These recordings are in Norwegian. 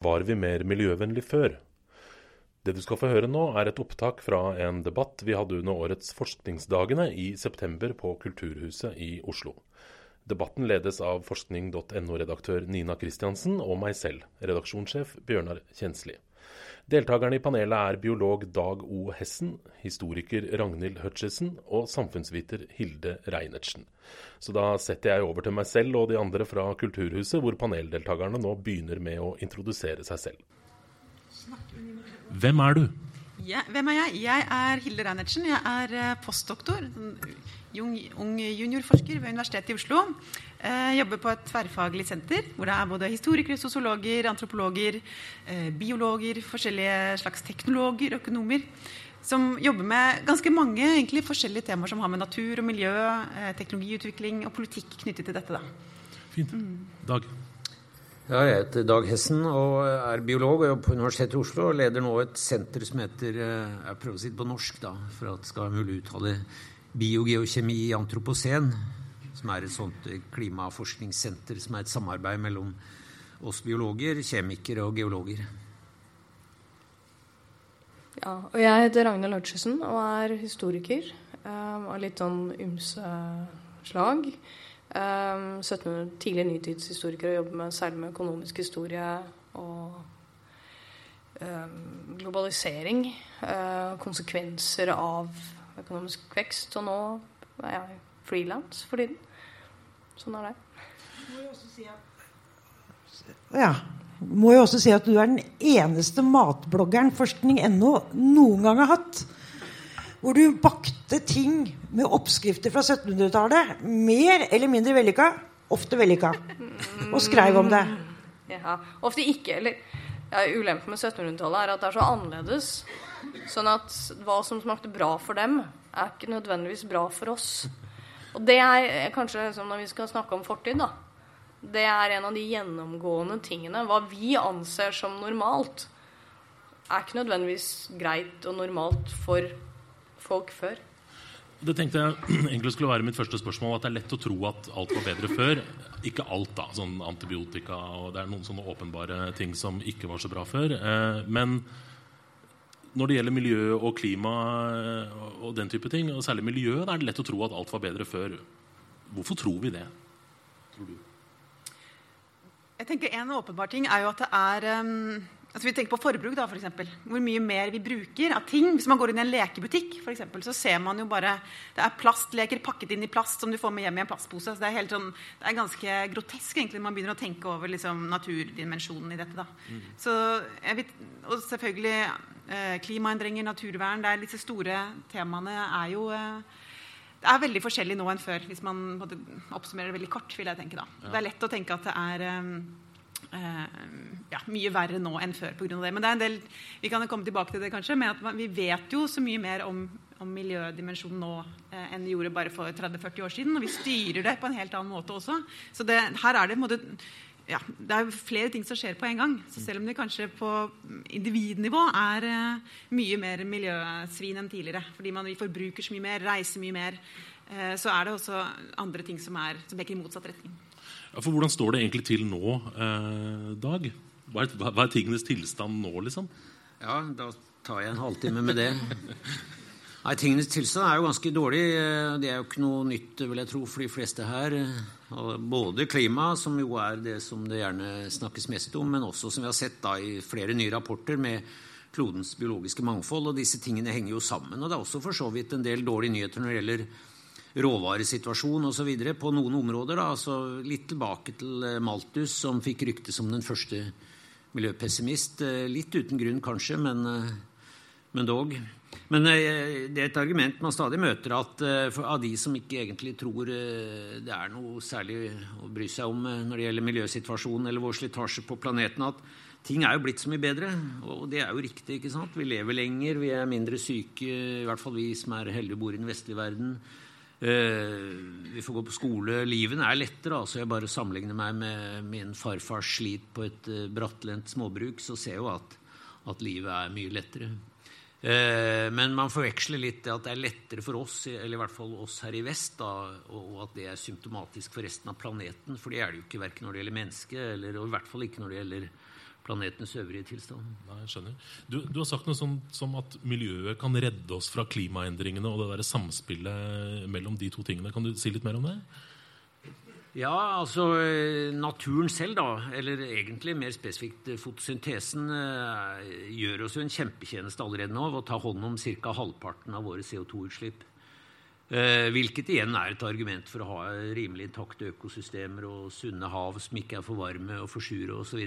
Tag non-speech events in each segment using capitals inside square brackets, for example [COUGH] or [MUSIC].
Var vi mer miljøvennlig før? Det du skal få høre nå, er et opptak fra en debatt vi hadde under årets Forskningsdagene i september på Kulturhuset i Oslo. Debatten ledes av forskning.no-redaktør Nina Kristiansen og meg selv, redaksjonssjef Bjørnar Kjensli. Deltakerne i panelet er biolog Dag O. Hessen, historiker Ragnhild Hutchison og samfunnsviter Hilde Reinertsen. Så da setter jeg over til meg selv og de andre fra Kulturhuset, hvor paneldeltakerne nå begynner med å introdusere seg selv. Hvem er du? Ja, hvem er jeg? Jeg er Hilde Reinertsen. Jeg er eh, postdoktor. Ung, ung juniorforsker ved Universitetet i Oslo. Jeg jobber på et tverrfaglig senter hvor det er både historikere, sosiologer, antropologer, eh, biologer, forskjellige slags teknologer, økonomer. Som jobber med ganske mange egentlig, forskjellige temaer som har med natur og miljø, eh, teknologiutvikling og politikk knyttet til dette. Da. Fint. Dag? Ja, jeg heter Dag Hessen og er biolog og jobber på Universitetet i Oslo. Og leder nå et senter som heter Jeg prøver å si det på norsk da, for at det skal være mulig å uttale Biogeokjemi i antropocen. Som er et sånt klimaforskningssenter som er et samarbeid mellom oss biologer, kjemikere og geologer. Ja, og jeg heter Ragnhild Hutchison og er historiker um, av litt sånn ymse slag. Um, 1700 tidlig og jobber med, særlig med økonomisk historie og um, globalisering. Uh, konsekvenser av økonomisk vekst. Og nå er jeg frilans for tiden. Sånn er det. Ja. Må jo også si at du er den eneste matbloggeren forskning.no noen gang har hatt. Hvor du bakte ting med oppskrifter fra 1700-tallet. Mer eller mindre vellykka. Ofte vellykka. Og skrev om det. Ja, ofte ikke. Eller ja, Ulempen med 1700-tallet er at det er så annerledes. Sånn at hva som smakte bra for dem, er ikke nødvendigvis bra for oss. Og det er kanskje som når vi skal snakke om fortid, da. Det er en av de gjennomgående tingene. Hva vi anser som normalt, er ikke nødvendigvis greit og normalt for folk før. Det tenkte jeg [CLEARS THROAT] egentlig skulle være mitt første spørsmål. At det er lett å tro at alt var bedre før. Ikke alt, da. Sånn antibiotika og det er noen sånne åpenbare ting som ikke var så bra før. Men når det gjelder miljø og klima og den type ting, og særlig miljø, da er det lett å tro at alt var bedre før. Hvorfor tror vi det? Tror du? Jeg tenker En åpenbar ting er jo at det er um, altså Vi tenker på forbruk, da, for eksempel. Hvor mye mer vi bruker av ting. Hvis man går inn i en lekebutikk, for eksempel, så ser man jo bare Det er plastleker pakket inn i plast som du får med hjem i en plastpose. Så det, er helt sånn, det er ganske grotesk egentlig når man begynner å tenke over liksom, naturdimensjonen i dette. da. Mm. Så jeg vet, Og selvfølgelig eh, klimaendringer, naturvern. det er Disse store temaene er jo eh, det er veldig forskjellig nå enn før, hvis man oppsummerer det veldig kort. vil jeg tenke da. Ja. Det er lett å tenke at det er uh, ja, mye verre nå enn før pga. det. Men det er en del, vi kan komme tilbake til det kanskje, men at vi vet jo så mye mer om, om miljødimensjonen nå eh, enn vi gjorde bare for 30-40 år siden. Og vi styrer det på en helt annen måte også. Så det, her er det måte ja, det er flere ting som skjer på en gang. Så selv om det kanskje på individnivå er eh, mye mer miljøsvin enn tidligere, fordi man, vi forbruker så mye mer, reiser mye mer, eh, så er det også andre ting som, er, som peker i motsatt retning. Ja, for Hvordan står det egentlig til nå, eh, Dag? Hva er, hva er tingenes tilstand nå, liksom? Ja, da tar jeg en halvtime med det. Nei, Tingenes tilstand er jo ganske dårlig. Det er jo ikke noe nytt vil jeg tro, for de fleste her. Både klima, som jo er det som det gjerne snakkes mest om, men også, som vi har sett da i flere nye rapporter, med klodens biologiske mangfold. Og disse tingene henger jo sammen. Og det er også for så vidt en del dårlige nyheter når det gjelder råvaresituasjon osv. på noen områder. Da. Altså litt tilbake til Malthus, som fikk rykte som den første miljøpessimist. Litt uten grunn, kanskje, men, men dog. Men det er et argument man stadig møter, at av de som ikke egentlig tror det er noe særlig å bry seg om når det gjelder miljøsituasjonen eller vår slitasje på planeten, at ting er jo blitt så mye bedre. Og det er jo riktig. ikke sant? Vi lever lenger, vi er mindre syke, i hvert fall vi som er heldige og bor i den vestlige verden. Vi får gå på skole. Livene er lettere. altså Jeg bare sammenligner meg med min farfars slit på et brattlendt småbruk, så ser jeg jo at, at livet er mye lettere. Men man forveksler litt at det er lettere for oss, eller i hvert fall oss her i vest, da, og at det er symptomatisk for resten av planeten. For det er det jo ikke verken når det gjelder mennesket, eller og i hvert fall ikke når det gjelder planetens øvrige tilstand. Nei, jeg skjønner. Du, du, har sagt noe sånt som at miljøet kan redde oss fra klimaendringene og det der samspillet mellom de to tingene. Kan du si litt mer om det? Ja, altså eh, naturen selv, da, eller egentlig mer spesifikt eh, fotosyntesen, eh, gjør oss jo en kjempetjeneste allerede nå ved å ta hånd om ca. halvparten av våre CO2-utslipp. hvilket igjen er et argument for å ha rimelig intakte økosystemer og sunne hav som ikke er for varme og for sure osv.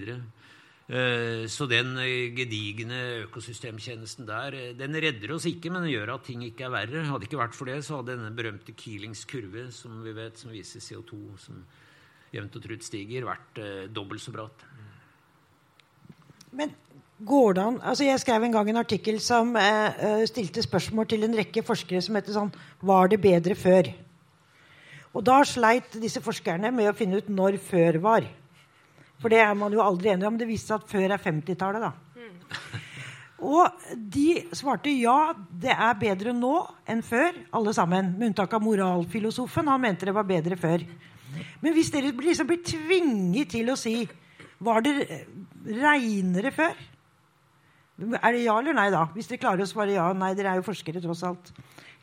Eh, så den eh, gedigne økosystemtjenesten der, eh, den redder oss ikke, men den gjør at ting ikke er verre. Hadde det ikke vært for det, så hadde denne berømte Keelings kurve, som vi vet, som viser CO2 som jevnt og trutt stiger, vært dobbelt så bratt. Men går det an altså Jeg skrev en gang en artikkel som eh, stilte spørsmål til en rekke forskere som heter sånn Var det bedre før? Og da sleit disse forskerne med å finne ut når før var. For det er man jo aldri enig om. Det viste seg at før er 50-tallet, da. Og de svarte ja, det er bedre nå enn før, alle sammen. Med unntak av moralfilosofen. Han mente det var bedre før. Men hvis dere liksom blir tvinget til å si Var det reinere før? Er det ja eller nei, da? Hvis dere klarer å svare ja nei. Dere er jo forskere, tross alt.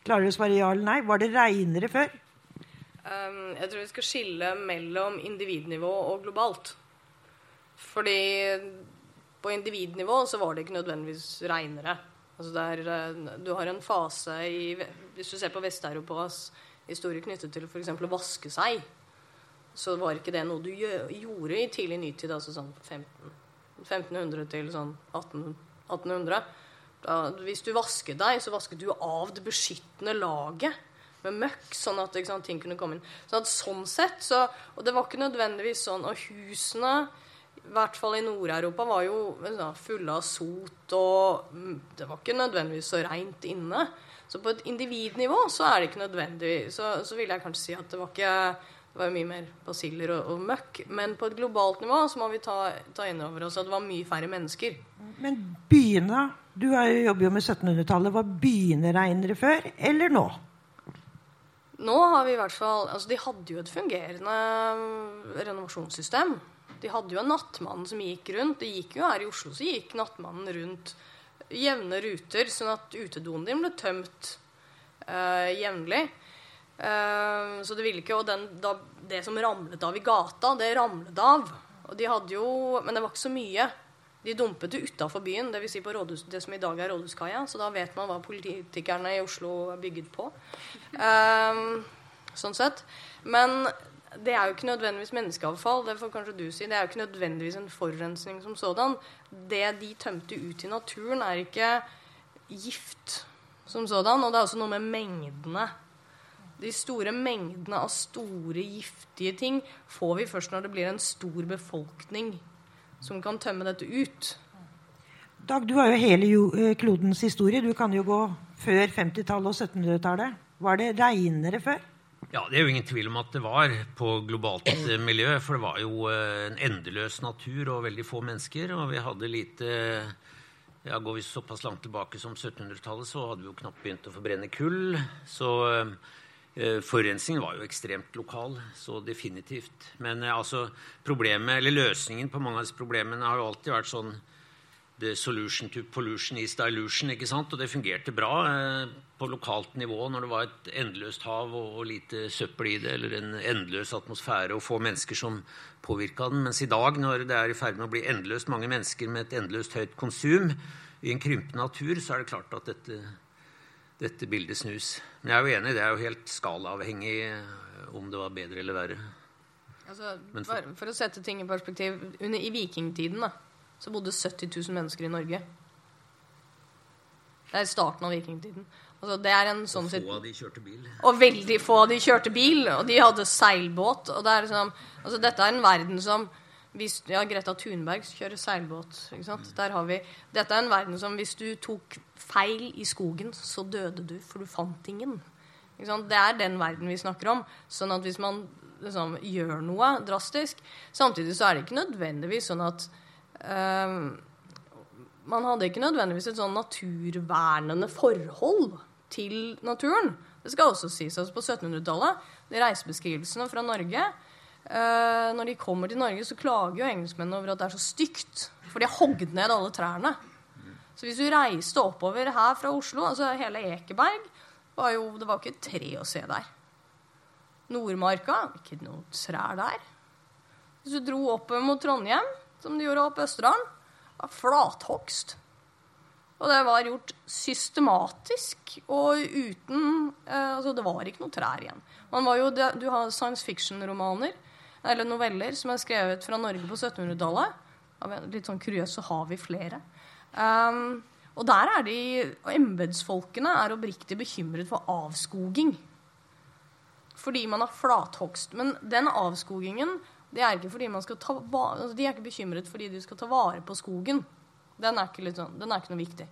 Klarer dere å svare ja eller nei? Var det reinere før? Um, jeg tror vi skal skille mellom individnivå og globalt. Fordi på individnivå så var det ikke nødvendigvis reinere. Altså der, er du har en fase i Hvis du ser på Vest-Europas historie knyttet til f.eks. å vaske seg, så var ikke det noe du gjorde i tidlig nytid, altså sånn 15, 1500 til sånn 18, 1800. Da, hvis du vasket deg, så vasket du av det beskyttende laget med møkk, sånn at sant, ting kunne komme inn. Sånn, at, sånn sett så, Og det var ikke nødvendigvis sånn Og husene i hvert fall i Nord-Europa, var jo fulle av sot, og mm, det var ikke nødvendigvis så reint inne. Så på et individnivå så er det ikke nødvendig. Så, så vil jeg kanskje si at det var ikke det var mye mer basiller og, og, møkk. Men på et globalt nivå så må vi ta, ta inn over oss at det var mye færre mennesker. Men byene Du jobber jo med 1700-tallet. Var byene reinere før eller nå? Nå har vi i hvert fall Altså, de hadde jo et fungerende renovasjonssystem. De hadde jo en nattmann som gikk rundt. Det gikk jo her i Oslo, så gikk nattmannen rundt jevne ruter, sånn at utedoen din ble tømt uh, jevnlig. Uh, så det ville ikke Og den, da, det som ramlet av i gata, det ramlet av. Og de hadde jo Men det var ikke så mye. De dumpet det utafor byen, dvs. Si på rådhus, det som i dag er Rådhuskaia. Så da vet man hva politikerne i Oslo er bygget på. Um, sånn sett. Men det er jo ikke nødvendigvis menneskeavfall. Det får kanskje du si. Det er jo ikke nødvendigvis en forurensning som sådan. Det de tømte ut i naturen, er ikke gift som sådan. Og det er også noe med mengdene. De store mengdene av store, giftige ting får vi først når det blir en stor befolkning som kan tømme dette ut. Dag, du har jo hele eh, klodens historie. Du kan jo gå før 50-tallet og 1700-tallet. Var det reinere før? Ja, Det er jo ingen tvil om at det var på globalt [CLEARS THROAT] miljø. For det var jo eh, en endeløs natur og veldig få mennesker. Og vi hadde lite ja, Går vi såpass langt tilbake som 1700-tallet, så hadde vi jo knapt begynt å forbrenne kull. Så eh, forurensningen var jo ekstremt lokal. Så definitivt. Men eh, altså, problemet, eller løsningen på mange av disse problemene har jo alltid vært sånn the solution to pollution is dilution. ikke sant? Og det fungerte bra eh, på lokalt nivå når det var et endeløst hav og, og, lite søppel i det, eller en endeløs atmosfære og få mennesker som påvirka den. Mens i dag, når det er i ferd med å bli endeløst mange mennesker med et endeløst høyt konsum i en krympende natur, så er det klart at dette, dette bildet snus. Men jeg er jo enig, det er jo helt skalaavhengig eh, om det var bedre eller verre. Altså, for, for, å sette ting i perspektiv under, I vikingtiden da, så bodde 70 000 mennesker i Norge. Det er starten av vikingtiden. Altså, det er en sånn og få av de kjørte bil. Og veldig få av de kjørte bil. Og de hadde seilbåt. Og det er liksom, altså, dette er en verden som hvis, ja, Greta Thunberg kjører seilbåt. ikke sant? Der har vi, Dette er en verden som hvis du tok feil i skogen, så døde du, for du fant ingen. Ikke sant? Det er den verden vi snakker om. Sånn at hvis man liksom, gjør noe drastisk Samtidig så er det ikke nødvendigvis sånn at man hadde ikke nødvendigvis et sånn naturvernende forhold til naturen. Det skal også sies altså på 1700-tallet. De reisebeskrivelsene fra Norge uh, Når de kommer til Norge, så klager jo engelskmennene over at det er så stygt. For de har hogd ned alle trærne. Så hvis du reiste oppover her fra Oslo, altså hele Ekeberg, var jo, det var ikke et tre å se der. Nordmarka ikke noe trær der. Hvis du dro opp mot Trondheim, som de gjorde opp Østerdalen, var flathogst. Og det var gjort systematisk og uten eh, Altså, det var ikke noe trær igjen. Man var jo, du har science fiction-romaner eller noveller som er skrevet fra Norge på 1700-tallet. Litt sånn kuriøst så har vi flere. Um, og der er de Embetsfolkene er oppriktig bekymret for avskoging. Fordi man har flathogst. Men den avskogingen det er ikke fordi man skal ta, altså de er ikke bekymret fordi de skal ta vare på skogen. Den er ikke, sånn, den er ikke noe viktig.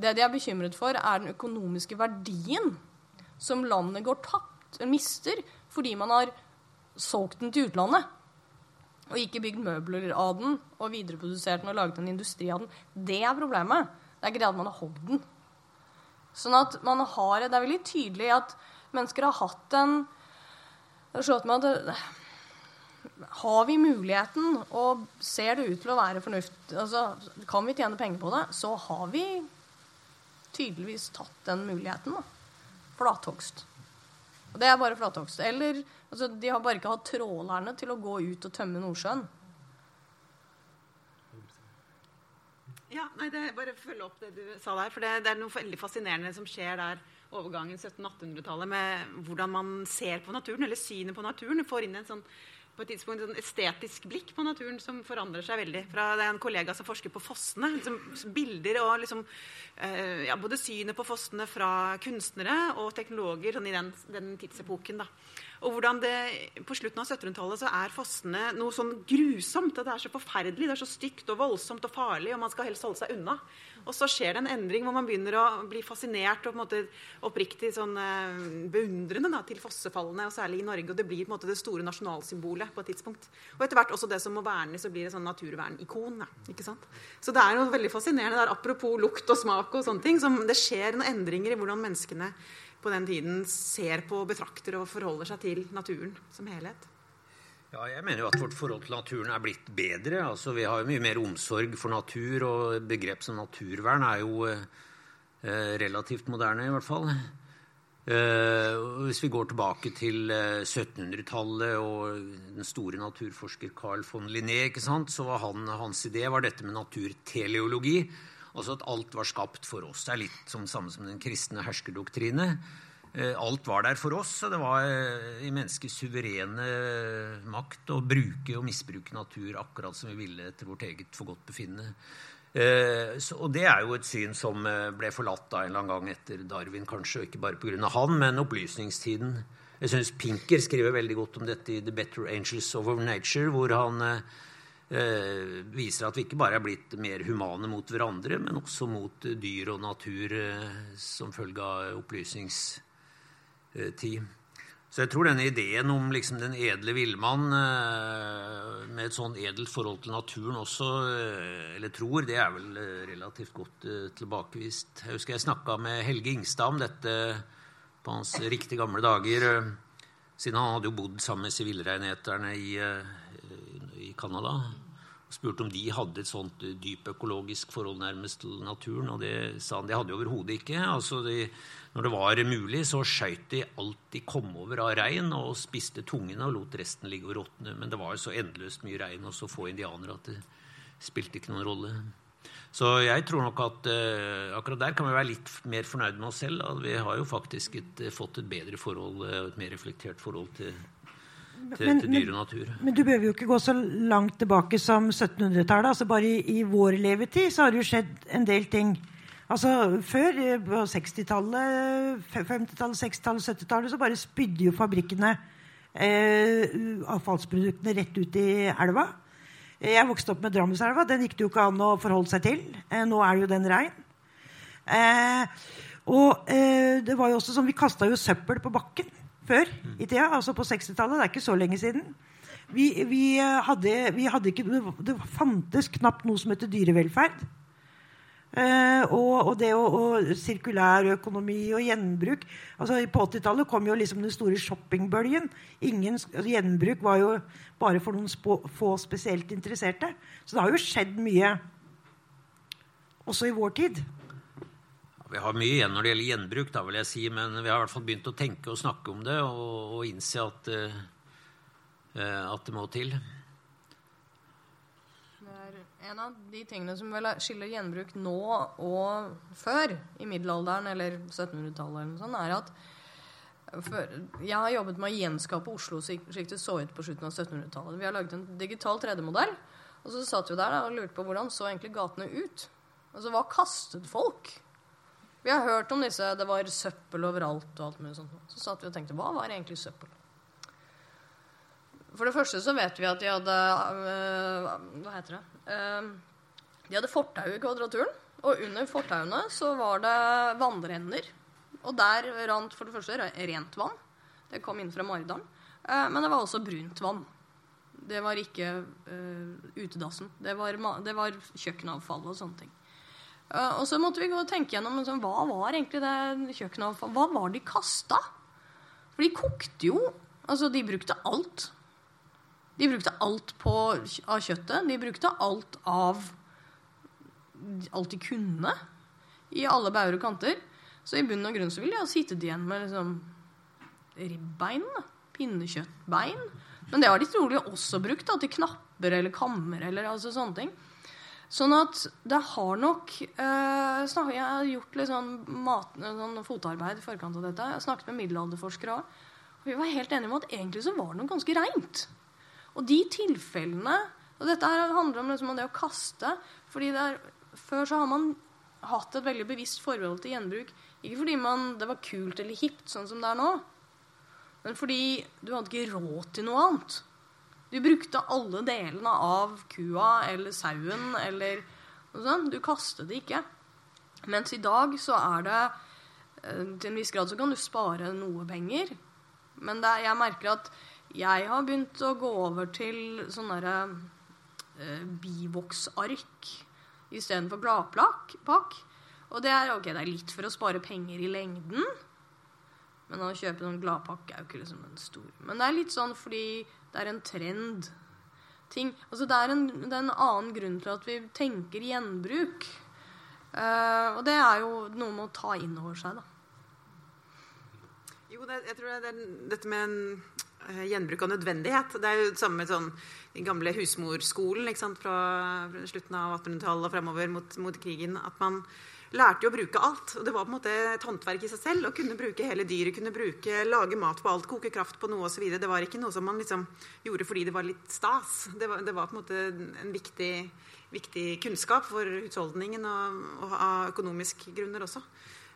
Det de er bekymret for, er den økonomiske verdien som landet går tapt, mister, fordi man har solgt den til utlandet. Og ikke bygd møbler av den og videreprodusert den og laget en industri av den. Det er problemet. Det er ikke det at man har hogd den. Sånn at man har, Det er veldig tydelig at mennesker har hatt en Det har slått meg at har vi muligheten, og ser det ut til å være fornuft altså, Kan vi tjene penger på det, så har vi tydeligvis tatt den muligheten. da. Flathogst. Og det er bare flathogst. Eller altså, de har bare ikke hatt trålerne til å gå ut og tømme Nordsjøen. Ja, nei, det er Bare følge opp det du sa der. For det, det er noe veldig fascinerende som skjer der overgangen 1700-1800-tallet med hvordan man ser på naturen, eller synet på naturen. Du får inn en sånn på et tidspunkt en estetisk blikk på naturen som forandrer seg veldig. Fra det er en kollega som forsker på fossene. Liksom, bilder og liksom, eh, ja, både synet på fossene fra kunstnere og teknologer sånn i den, den tidsepoken. da. Og hvordan det, På slutten av 1700-tallet så er fossene noe sånn grusomt. at Det er så forferdelig, det er så stygt og voldsomt og farlig, og man skal helst holde seg unna. Og så skjer det en endring hvor man begynner å bli fascinert og på en måte oppriktig sånn, uh, beundrende da, til fossefallene, og særlig i Norge. Og det blir på en måte det store nasjonalsymbolet på et tidspunkt. Og etter hvert også det som må vernes, så blir det sånn naturvernikon. ikke? Så det er noe veldig fascinerende der, apropos lukt og smak og sånne ting. Som det skjer noen endringer i hvordan menneskene på den tiden ser på, betrakter og forholder seg til naturen som helhet. Ja, jeg mener jo at vårt forhold til naturen er blitt bedre. Altså, vi har jo mye mer omsorg for natur, og begrep som naturvern er jo eh, relativt moderne, i hvert fall. Eh, hvis vi går tilbake til eh, 1700-tallet og den store naturforsker Carl von Linné, så var han, hans idé var dette med naturteleologi. Altså at alt var skapt for oss. Det er litt som samme som den kristne herskerdoktrine. Eh, alt var der for oss, det var eh, i menneskets suverene makt å bruke og misbruke natur akkurat som vi ville etter vårt eget forgodtbefinnende. Eh, og det er jo et syn som ble forlatt da en eller annen gang etter Darwin, kanskje, og ikke bare pga. han, men opplysningstiden. Jeg syns Pinker skriver veldig godt om dette i The Better Angels of Nature, hvor han eh, viser at vi ikke bare er blitt mer humane mot hverandre, men også mot dyr og natur eh, som følge av opplysningstiden Eh, tid. Så jeg tror denne ideen om liksom den edle villmann eh, med et sånn edelt forhold til naturen også, eh, eller tror, det er vel relativt godt tilbakevist. Jeg husker jeg snakka med Helge Ingstad om dette på hans riktig gamle dager. Siden han hadde jo bodd sammen med sivilreineterne i, i spurte om de hadde et sånt dyp økologisk forhold nærmest til naturen. Og det sa han de hadde overhodet ikke. Altså de, når det var mulig, så skøyt de alt de kom over av rein, og spiste tungene og lot resten ligge og råtne. Men det var jo så endeløst mye rein og så få indianere at det spilte ikke noen rolle. Så jeg tror nok at uh, akkurat der kan vi være litt mer fornøyd med oss selv. At vi har jo faktisk et, fått et bedre forhold, og et mer reflektert forhold til til, men, til dyr og natur. Men, men, du behøver jo ikke gå så langt tilbake som 1700-tallet. Altså bare i, i, vår levetid så har det jo skjedd en del ting. Altså Før, eh, på 60-tallet, 50-tallet, 60-tallet, 70-tallet, så bare spydde jo fabrikkene eh, avfallsproduktene rett ut i elva. Jeg vokste opp med Drammenselva. Den gikk det jo ikke an å forholde seg til. Eh, nå er det jo den rein. Eh, og eh, det var jo også sånn, Vi kasta jo søppel på bakken før i tida, altså på 60-tallet. Det er ikke så lenge siden. Vi, vi, hadde, vi hadde ikke, det fantes knapt noe som heter dyrevelferd. Uh, og, og, det og, og sirkulærøkonomi og gjenbruk altså På 80-tallet kom jo liksom den store shoppingbølgen. Ingen, altså gjenbruk var jo bare for noen spå, få spesielt interesserte. Så det har jo skjedd mye også i vår tid. Vi har mye igjen når det gjelder gjenbruk, da, vil jeg si, men vi har i hvert fall begynt å tenke og snakke om det og, og innse at, uh, at det må til. En av de tingene som vel skiller gjenbruk nå og før, i middelalderen eller 1700-tallet, er at jeg har jobbet med å gjenskape Oslo slik det så ut på slutten av 1700-tallet. Vi har laget en digital 3D-modell. Og så satt vi der og lurte på hvordan så egentlig gatene ut. Altså, Hva kastet folk? Vi har hørt om disse Det var søppel overalt og alt mulig sånt. Så satt vi og tenkte hva var egentlig søppel? For det første så vet vi at de hadde øh, Hva heter det? Uh, de hadde fortau i Kvadraturen. Og under fortauene så var det vannrenner. Og der rant for det første rent vann. Det kom inn fra Maridalen. Uh, men det var også brunt vann. Det var ikke utedassen. Det var, det var, kjøkkenavfall og sånne ting. Og så måtte vi gå og tenke gjennom liksom, hva var egentlig det kjøkkenavfallet Hva var de kasta? For de kokte jo Altså, de brukte alt. De brukte alt på, av kjøttet. De brukte alt av alt de kunne. I alle bauger og kanter. Så i bunn og grunn så ville de ha sittet igjen med liksom ribbein. Pinnekjøttbein. Men det har de trolig også brukt da, til knapper eller kammer eller altså sånne ting. Sånn at det har nok eh, Jeg har gjort litt sånn, mat, sånn fotarbeid i forkant av dette. Jeg har snakket med middelalderforskere òg. Og vi var helt enige om at egentlig så var det noe ganske reint. Og de tilfellene Og dette her handler om, liksom om det å kaste. fordi er, Før så har man hatt et veldig bevisst forhold til gjenbruk. Ikke fordi man, det var kult eller hipt, sånn som det er nå. Men fordi du hadde ikke råd til noe annet. Du brukte alle delene av kua eller sauen eller noe sånt. Du kastet det ikke. Mens i dag så er det eh, Til en viss grad så kan du spare noe penger. Men er, jeg merker at jeg har begynt å gå over til sånne eh, bivoksark istedenfor gladpakk. Og det er, okay, det er litt for å spare penger i lengden. Men å kjøpe noen gladpakke er jo ikke liksom en stor Men det er litt sånn fordi det er en trend. Ting. Altså det, er en, det er en annen grunn til at vi tenker gjenbruk. Uh, og det er jo noe med å ta inn over seg, da. Jo, det, jeg tror det er dette med en uh, gjenbruk av nødvendighet. Det er jo det samme med sånn, den gamle husmorskolen sant, fra slutten av 1800-tallet og fremover mot, mot, krigen. At man lærte jo å bruke alt. og Det var på en måte et håndverk i seg selv å kunne bruke hele dyret. kunne bruke, Lage mat på alt, koke kraft på noe osv. Det var ikke noe som man liksom gjorde fordi det var litt stas. Det var, det var på en måte en viktig, viktig kunnskap for husholdningen og, og av økonomiske grunner også.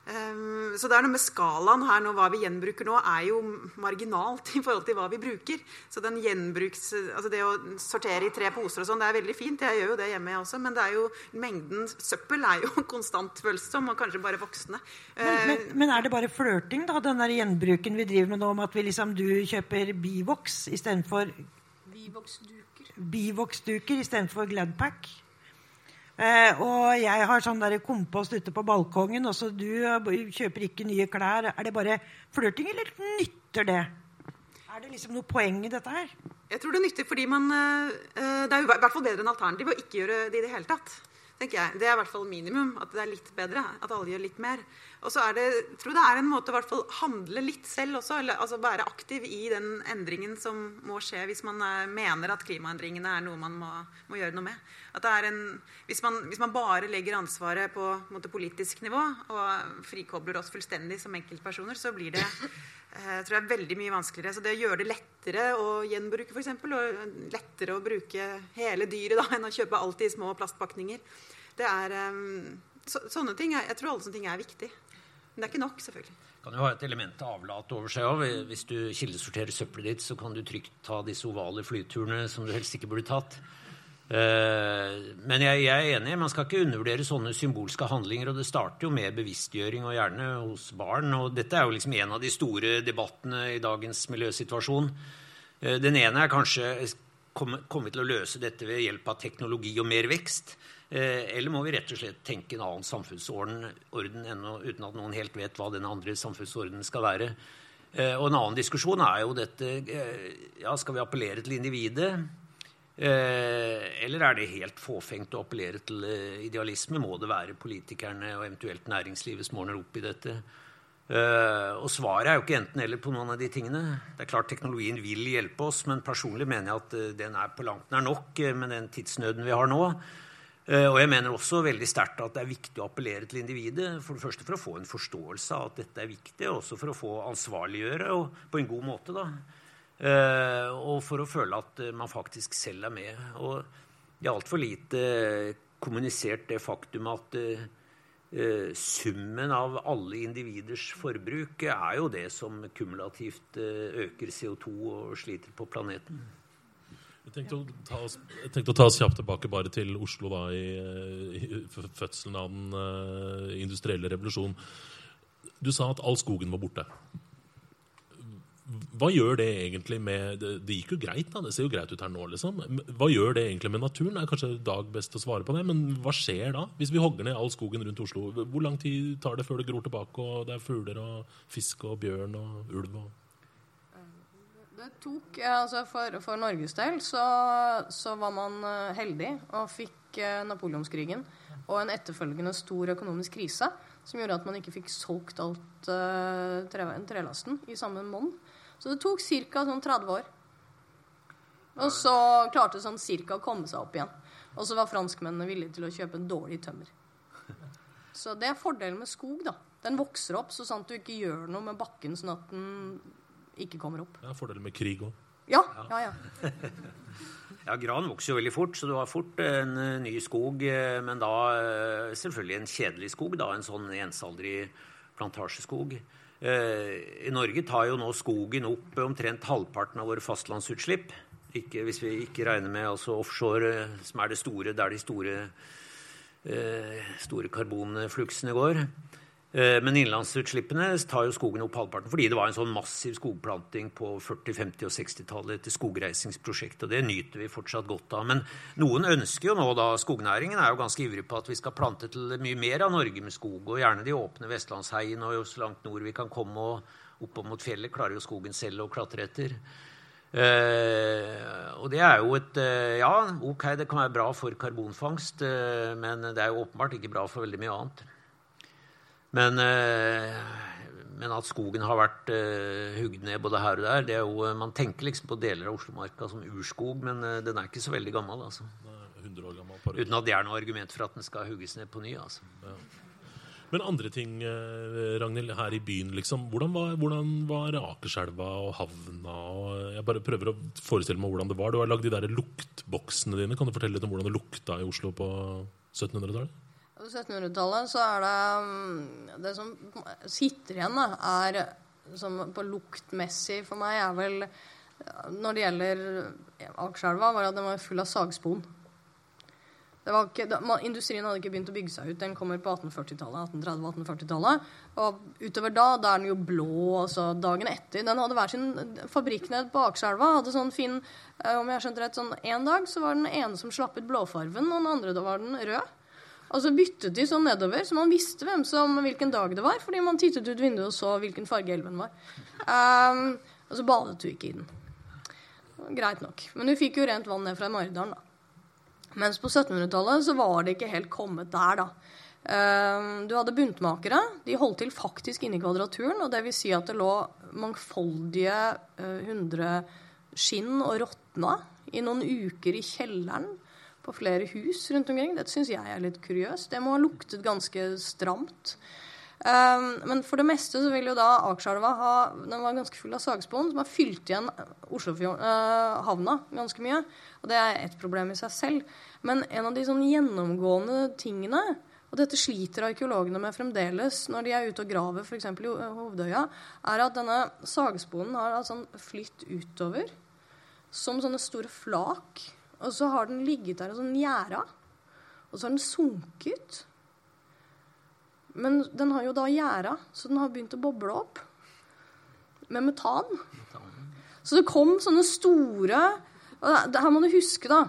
Um, så det er noe med skalaen her nå, Hva vi gjenbruker nå, er jo marginalt i forhold til hva vi bruker. Så den gjenbruks, altså det å sortere i tre poser og sånn, det er veldig fint. Jeg gjør jo det hjemme, jeg også. Men det er jo, mengden søppel er jo [LAUGHS] konstant følsom, og kanskje bare voksende. Men, men, ehm, men, er det bare flørting, da, den der gjenbruken vi driver med nå, om at vi liksom, du kjøper Bivox istedenfor Bivox-duker. Bivox-duker istedenfor Gladpack? Eh, og jeg har sånn der kompost ute på balkongen, og så du kjøper ikke nye klær. Er det bare flørting, eller nytter det? Er det liksom noe poeng i dette her? Jeg tror det nytter fordi man eh, Det er i hvert fall bedre enn alternativ å ikke gjøre det i det hele tatt tenker jeg. Det er i hvert fall minimum. At det er litt bedre. At alle gjør litt mer. Og så er det, jeg tror det er en måte å hvert fall handle litt selv også. Eller, altså være aktiv i den endringen som må skje hvis man er, mener at klimaendringene er noe man må, må gjøre noe med. At det en, hvis, man, hvis man bare legger ansvaret på måte, politisk nivå og frikobler oss fullstendig som enkeltpersoner, så blir det jeg eh, tror jeg er veldig mye vanskeligere. Så det å gjøre det lettere å gjenbruke, f.eks., og lettere å bruke hele dyret da, [LAUGHS] enn å kjøpe alt i små plastpakninger, det er um, så, sånne ting. Jeg, jeg tror alle sånne ting er viktig. Men det er ikke nok, selvfølgelig. Kan jo ha et element av avlat over seg òg. Hvis du kildesorterer søppelet ditt, så kan du trygt ta disse ovale flyturene som du helst ikke burde tatt. Eh, men jeg, er enig, man skal ikke undervurdere sånne symbolske handlinger. Og det starter jo med bevisstgjøring, og gjerne hos barn. Og dette er jo liksom en av de store debattene i dagens miljøsituasjon. Eh, den ene er kanskje kommer vi til å løse dette ved hjelp av teknologi og mer vekst. Eller må vi rett og slett tenke en annen samfunnsorden ennå, uten at noen helt vet hva den andre samfunnsordenen skal være? Og en annen diskusjon er jo dette ja, Skal vi appellere til individet? Eller er det helt fåfengt å appellere til idealisme? Må det være politikerne og eventuelt næringslivet som ordner opp i dette? Og svaret er jo ikke enten-eller på noen av de tingene. Det er klart Teknologien vil hjelpe oss, men personlig mener jeg at den er på langt nær nok med den tidsnøden vi har nå. Og jeg mener også veldig sterkt at det er viktig å appellere til individet. For det første for å få en forståelse av at dette er viktig, og også for å få ansvarliggjøre og på en god måte. da. og for å føle at man faktisk selv er med. Og det er altfor lite kommunisert det faktum at Eh, summen av alle individers forbruk er jo det som kumulativt eh, øker CO2 og sliter på planeten. Jeg tenkte, oss, jeg tenkte, å ta oss, kjapt tilbake bare til Oslo da, i, i fødselen av den uh, industrielle revolusjonen. Du sa at all skogen var borte hva gjør det egentlig med det, det, gikk jo greit, da. Det ser jo greit ut her nå, liksom. Hva gjør det egentlig med naturen? Det er kanskje Dag best å svare på det, men hva skjer da? Hvis vi hogger ned all skogen rundt Oslo, hvor lang tid tar det før det gror tilbake, og det er fugler og fisk og bjørn og ulv og det tok, altså For, for Norges del så, så, var man eh, heldig og fikk eh, napoleonskrigen og en etterfølgende stor økonomisk krise som gjorde at man ikke fikk solgt alt tre, trelasten i samme monn. Så det tok ca. sånn 30 år. Og så klarte sånn cirka å komme seg opp igjen. Og så var franskmennene villige til å kjøpe en dårlig tømmer. Så det er fordelen med skog. da. Den vokser opp så sant du ikke gjør noe med bakken sånn at den ikke kommer opp. Ja, Fordelen med krig òg. Ja, ja, ja. ja, [LAUGHS] gran vokser jo veldig fort, så du har fort en uh, ny skog. Uh, men da selvfølgelig en kjedelig skog. da, En sånn ensaldrig plantasjeskog. Eh, I Norge tar jo nå skogen opp omtrent halvparten av våre fastlandsutslipp. Ikke, hvis vi ikke regner med altså offshore, eh, som er det store, der de store, eh, store karbonfluksene går. Eh, men innlandsutslippene tar jo skogen opp halvparten fordi det var en sånn massiv skogplanting på 40-, 50- og 60-tallet etter skogreisingsprosjekt. Og det nyter vi fortsatt godt av. Men noen ønsker jo nå da Skognæringen er jo ganske ivrig på at vi skal plante til mye mer av Norge med skog. Og gjerne de åpne vestlandsheiene og så langt nord vi kan komme og opp mot fjellet, klarer jo skogen selv å klatre etter. Uh, og det er jo et uh, Ja, ok, det kan være bra for karbonfangst, uh, men det er jo åpenbart ikke bra for veldig mye annet. Men, eh, men, at skogen har vært uh, hugd ned både her og der det er jo, Man tenker liksom på deler av Oslomarka som urskog, men den er ikke så veldig gammel. altså. 100 år Gammel, Uten at det er noe argument for at den skal hugges ned på ny. altså. Ja. Men andre ting, Ragnhild, her i byen, liksom. Hvordan var, hvordan var Akerselva og havna? Og jeg bare prøver å forestille meg hvordan det var. Du har lagd de der luktboksene dine. Kan du fortelle litt om hvordan det lukta i Oslo på 1700-tallet? På 1700-tallet så er det mm, Det som sitter igjen, da, er som på luktmessig for meg, er vel Når det gjelder Akerselva, var at den var full av sagspon. Ikke, da, industrien hadde ikke begynt å bygge seg ut. Den kommer på 1840-tallet. 1830-1840-tallet. Og utover da, da er den jo blå. altså Dagen etter. Den hadde hver sin fabrikk nede på Akerselva. Hadde sånn fin eh, Om jeg har skjønt rett, sånn en dag så var den ene som slapp ut blåfarven, og den andre da var den rød. Og så byttet de sånn nedover, så man visste hvem som, hvilken dag det var, fordi man tittet ut vinduet og så hvilken farge elven var. Um, og så badet du ikke i den. Greit nok. Men du fikk jo rent vann ned fra Maridalen, da. Mens på 1700-tallet så var det ikke helt kommet der, da. Um, du hadde buntmakere. De holdt til faktisk inne i Kvadraturen. og det vil si at det lå mangfoldige uh, hundre skinn og råtna i noen uker i kjelleren på flere hus rundt omkring. Dette syns jeg er litt kuriøst. Det må ha luktet ganske stramt. Um, men for det meste så vil jo da Akerselva ha Den var ganske full av sagspon som har fylt igjen Oslofjord, uh, ganske mye. Og det er ett problem i seg selv. Men en av de sånn gjennomgående tingene og dette sliter arkeologene med fremdeles når de er ute og graver f.eks. i Hovedøya, er at denne sagsponen har altså flytt utover som sånne store flak og så har den ligget der og sånn gjæra. Og så har den sunket. Men den har jo da gjæra, så den har begynt å boble opp med metan. Så det kom sånne store og Her må du huske, da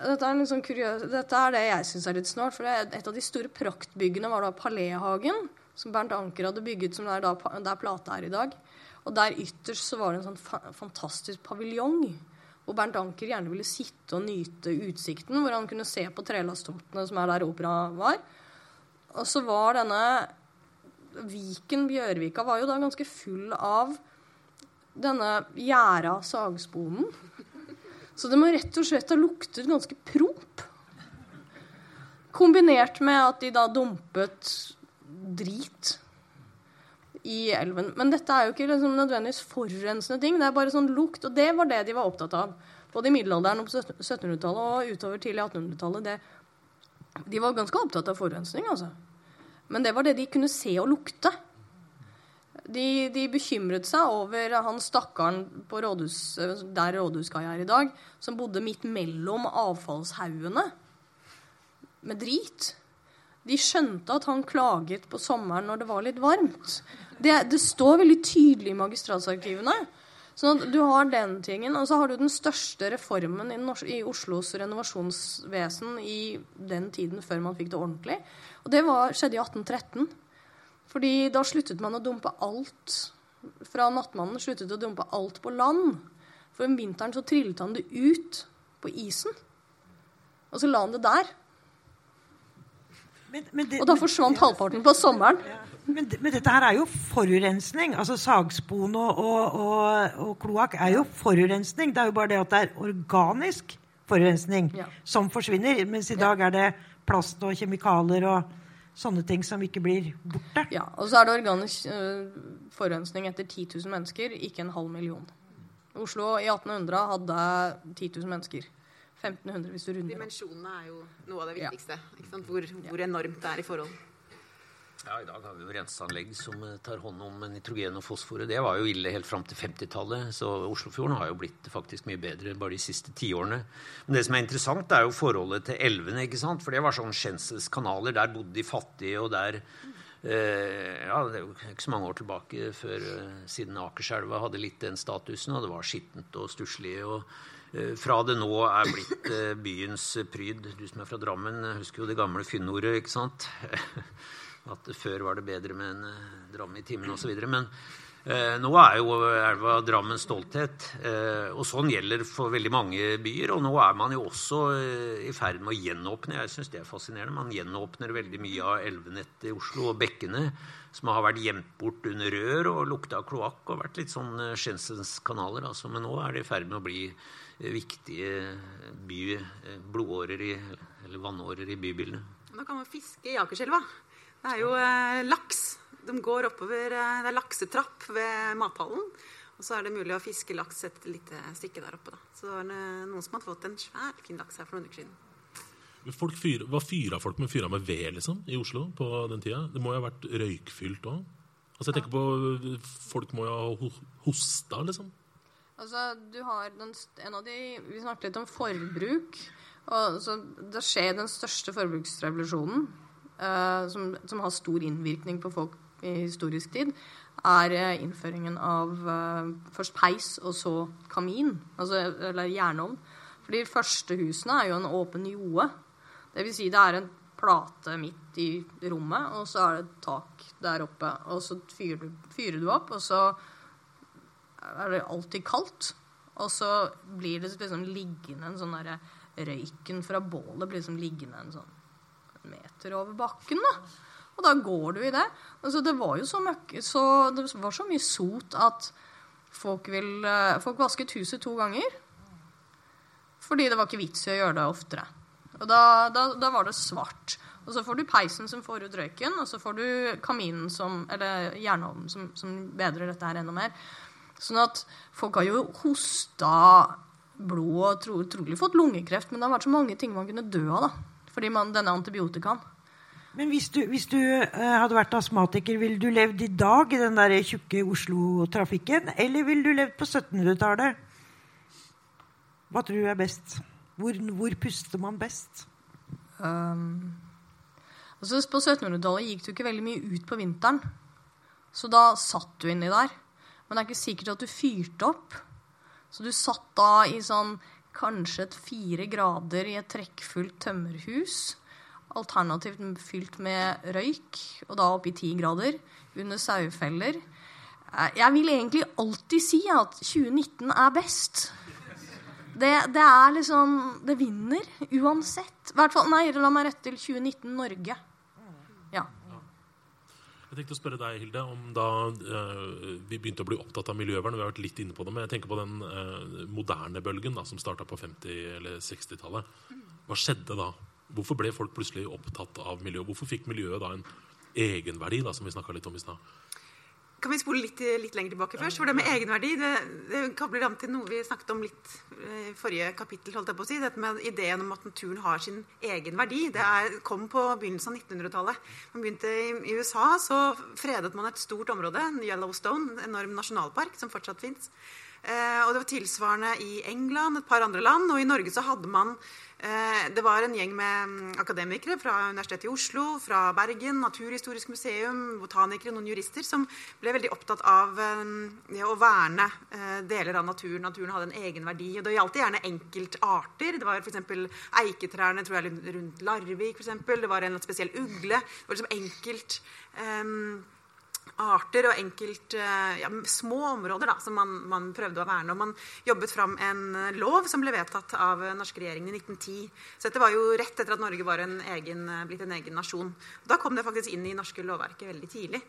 dette er, sånn kuriøs, dette er det jeg syns er litt snålt. For et av de store praktbyggene var da Paléhagen, som Bernt Anker hadde bygget, som er da, der plata er i dag. Og der ytterst så var det en sånn fa fantastisk paviljong. Hvor Bernt Anker gjerne ville sitte og nyte utsikten, hvor han kunne se på trelasttomtene som er der opera var. Og så var denne Viken Bjørvika var jo da ganske full av denne gjæra sagsbonden. Så det må rett og slett ha luktet ganske promp. Kombinert med at de da dumpet drit i elven. Men dette er jo ikke liksom nødvendigvis forurensende ting. Det er bare sånn lukt. Og det var det de var opptatt av. Både i middelalderen og på 1700-tallet og utover tidlig 1800-tallet. De var ganske opptatt av forurensning, altså. Men det var det de kunne se og lukte. De, de bekymret seg over han stakkaren på rådhus, der rådhuskaia er i dag, som bodde midt mellom avfallshaugene med drit. De skjønte at han klaget på sommeren når det var litt varmt. Det, det står veldig tydelig i magistratsarkivene. Så du har den tingen, og så har du den største reformen i, i, Oslos renovasjonsvesen i den tiden før man fikk det ordentlig. Og det var, skjedde i 1813. Fordi da sluttet man å dumpe alt fra nattmannen sluttet å dumpe alt på land. For om vinteren så trillet han det ut på isen. Og så la han det der. Men, men det, og da forsvant men, halvparten på sommeren. Ja. Men, men, dette her er jo forurensning. Altså Sagspon og, og, og, og kloakk er jo forurensning. Det er jo bare det at det er organisk forurensning ja. som forsvinner. Mens i dag er det plast og kjemikalier og sånne ting som ikke blir borte. Ja, Og så er det organisk uh, forurensning etter 10 000 mennesker, ikke en halv million. Oslo i 1800 hadde 10 000 mennesker. 1500 hvis du runder. Dimensjonene er jo noe av det viktigste. Ja. Hvor, hvor, enormt det er i forhold. Ja, I dag har vi jo renseanlegg som eh, tar hånd om nitrogen og fosforet. Det var jo ille helt fram til 50-tallet, så Oslofjorden har jo blitt faktisk mye bedre bare de siste tiårene. Men det som er interessant, er jo forholdet til elvene. ikke sant? For det var sånn kanaler. Der bodde de fattige, og der eh, ja, Det er jo ikke så mange år tilbake før eh, siden Akerselva hadde litt den statusen, og det var skittent og stusslig. og eh, fra det nå er blitt byens pryd. Du som er fra Drammen, husker jo det gamle fynnordet, ikke sant? [LAUGHS] At før var det bedre med en eh, dram i timen osv. Men eh, nå er jo elva Drammens stolthet. Eh, og sånn gjelder for veldig mange byer. Og nå er man jo også eh, i ferd med å gjenåpne. Jeg syns det er fascinerende. Man gjenåpner veldig mye av elvenettet i Oslo og bekkene som har vært gjemt bort under rør og lukta kloakk og vært litt sånn eh, Schensens kanaler. Altså. Men nå er det i ferd med å bli eh, viktige by, blodårer i, eller vannårer i bybildene. Da kan man fiske i Akerselva. Det er jo eh, laks. De går oppover eh, Det er laksetrapp ved mathallen. Og så er det mulig å fiske laks et lite stykke der oppe. Da. Så det var noen som hadde fått en svær, fin laks her for noen uker siden. Folk fyr, hva fyra folk med fyra med ved liksom, i Oslo på den tida? Det må jo ha vært røykfylt òg? Altså, jeg tenker på Folk må jo ha hosta, liksom. Altså, du har den, en av de Vi snakket litt om forbruk. Og, så det skjer den største forbruksrevolusjonen som, som, har stor innvirkning på folk i historisk tid, er uh, innføringen av uh, først peis og så kamin, altså, eller jernovn. For de første husene er jo en åpen joe. Det vil si det er en plate midt i rommet, og så er det et tak der oppe. Og så fyrer du, fyrer du opp, og så er det alltid kaldt. Og så blir det liksom liggende en sånn derre Røyken fra bålet blir liksom liggende en sånn meter over bakken. da. Og da går du i det. Altså, det var jo så, møkke, så, det var så mye sot at folk, vil, eh, folk vasket huset to ganger. Fordi det var ikke vits i å gjøre det oftere. Og da, da, da, var det svart. Og så får du peisen som får ut røyken, og så får du kaminen som, eller jernovnen som, som bedrer dette her enda mer. Sånn at folk har jo hosta blod og tro, trolig fått lungekreft, men det har vært så mange ting man kunne dø av. da fordi man, denne antibiotikaen. Men hvis du, hvis du uh, hadde vært astmatiker, ville du levd i dag i den der tjukke Oslo-trafikken? Eller ville du levd på 1700-tallet? Hva tror du er best? Hvor, hvor puster man best? Um, altså På 1700-tallet gikk du ikke veldig mye ut på vinteren. Så da satt du inni der. Men det er ikke sikkert at du fyrte opp. Så du satt da i sånn kanskje et fire grader i et trekkfullt tømmerhus. Alternativt fylt med røyk, og da opp i ti grader, under sauefeller. Eh, jeg vil egentlig alltid si at 2019 er best. Det, det er liksom Det vinner uansett. hvert fall, Nei, la meg rette til 2019 Norge. Ja. Jeg tenkte å spørre deg, Hilde, om da uh, vi begynte å bli opptatt av miljøvern. Vi har vært litt inne på det, men jeg tenker på den uh, moderne bølgen da, som starta på 50- eller 60-tallet. Hva skjedde da? Hvorfor ble folk plutselig opptatt av miljø? Hvorfor fikk miljøet da en egenverdi, da, som vi snakka litt om i stad? Kan vi spole litt, litt, lenger tilbake først? For det med egenverdi det, det kabler an til noe vi snakket om litt eh, i forrige kapittel. holdt jeg på å si, Dette med ideen om at naturen har sin egen verdi. Det er, kom på begynnelsen av 1900-tallet. Man begynte i, i, USA, så fredet man et stort område, Yellowstone, en enorm nasjonalpark som fortsatt fins. Eh, og det var tilsvarende i England, et par andre land. Og i Norge så hadde man Eh, det var en gjeng med mm, akademikere fra Universitetet i Oslo, fra Bergen, Naturhistorisk museum, botanikere, noen jurister, som ble veldig opptatt av eh, å verne eh, deler av naturen. Naturen hadde en egen verdi. og Det gjaldt gjerne enkeltarter. Det var f.eks. eiketrærne tror jeg, rundt Larvik. For det var en spesiell ugle. Det var liksom enkelt... Um, arter og enkelt, eh, ja, små områder da, som man, man, prøvde å verne. Og man jobbet fram en eh, lov som ble vedtatt av norske regjeringen i 1910. Så dette var jo rett etter at Norge var en egen, eh, blitt en egen nasjon. Da kom det faktisk inn i norske lovverket veldig tidlig.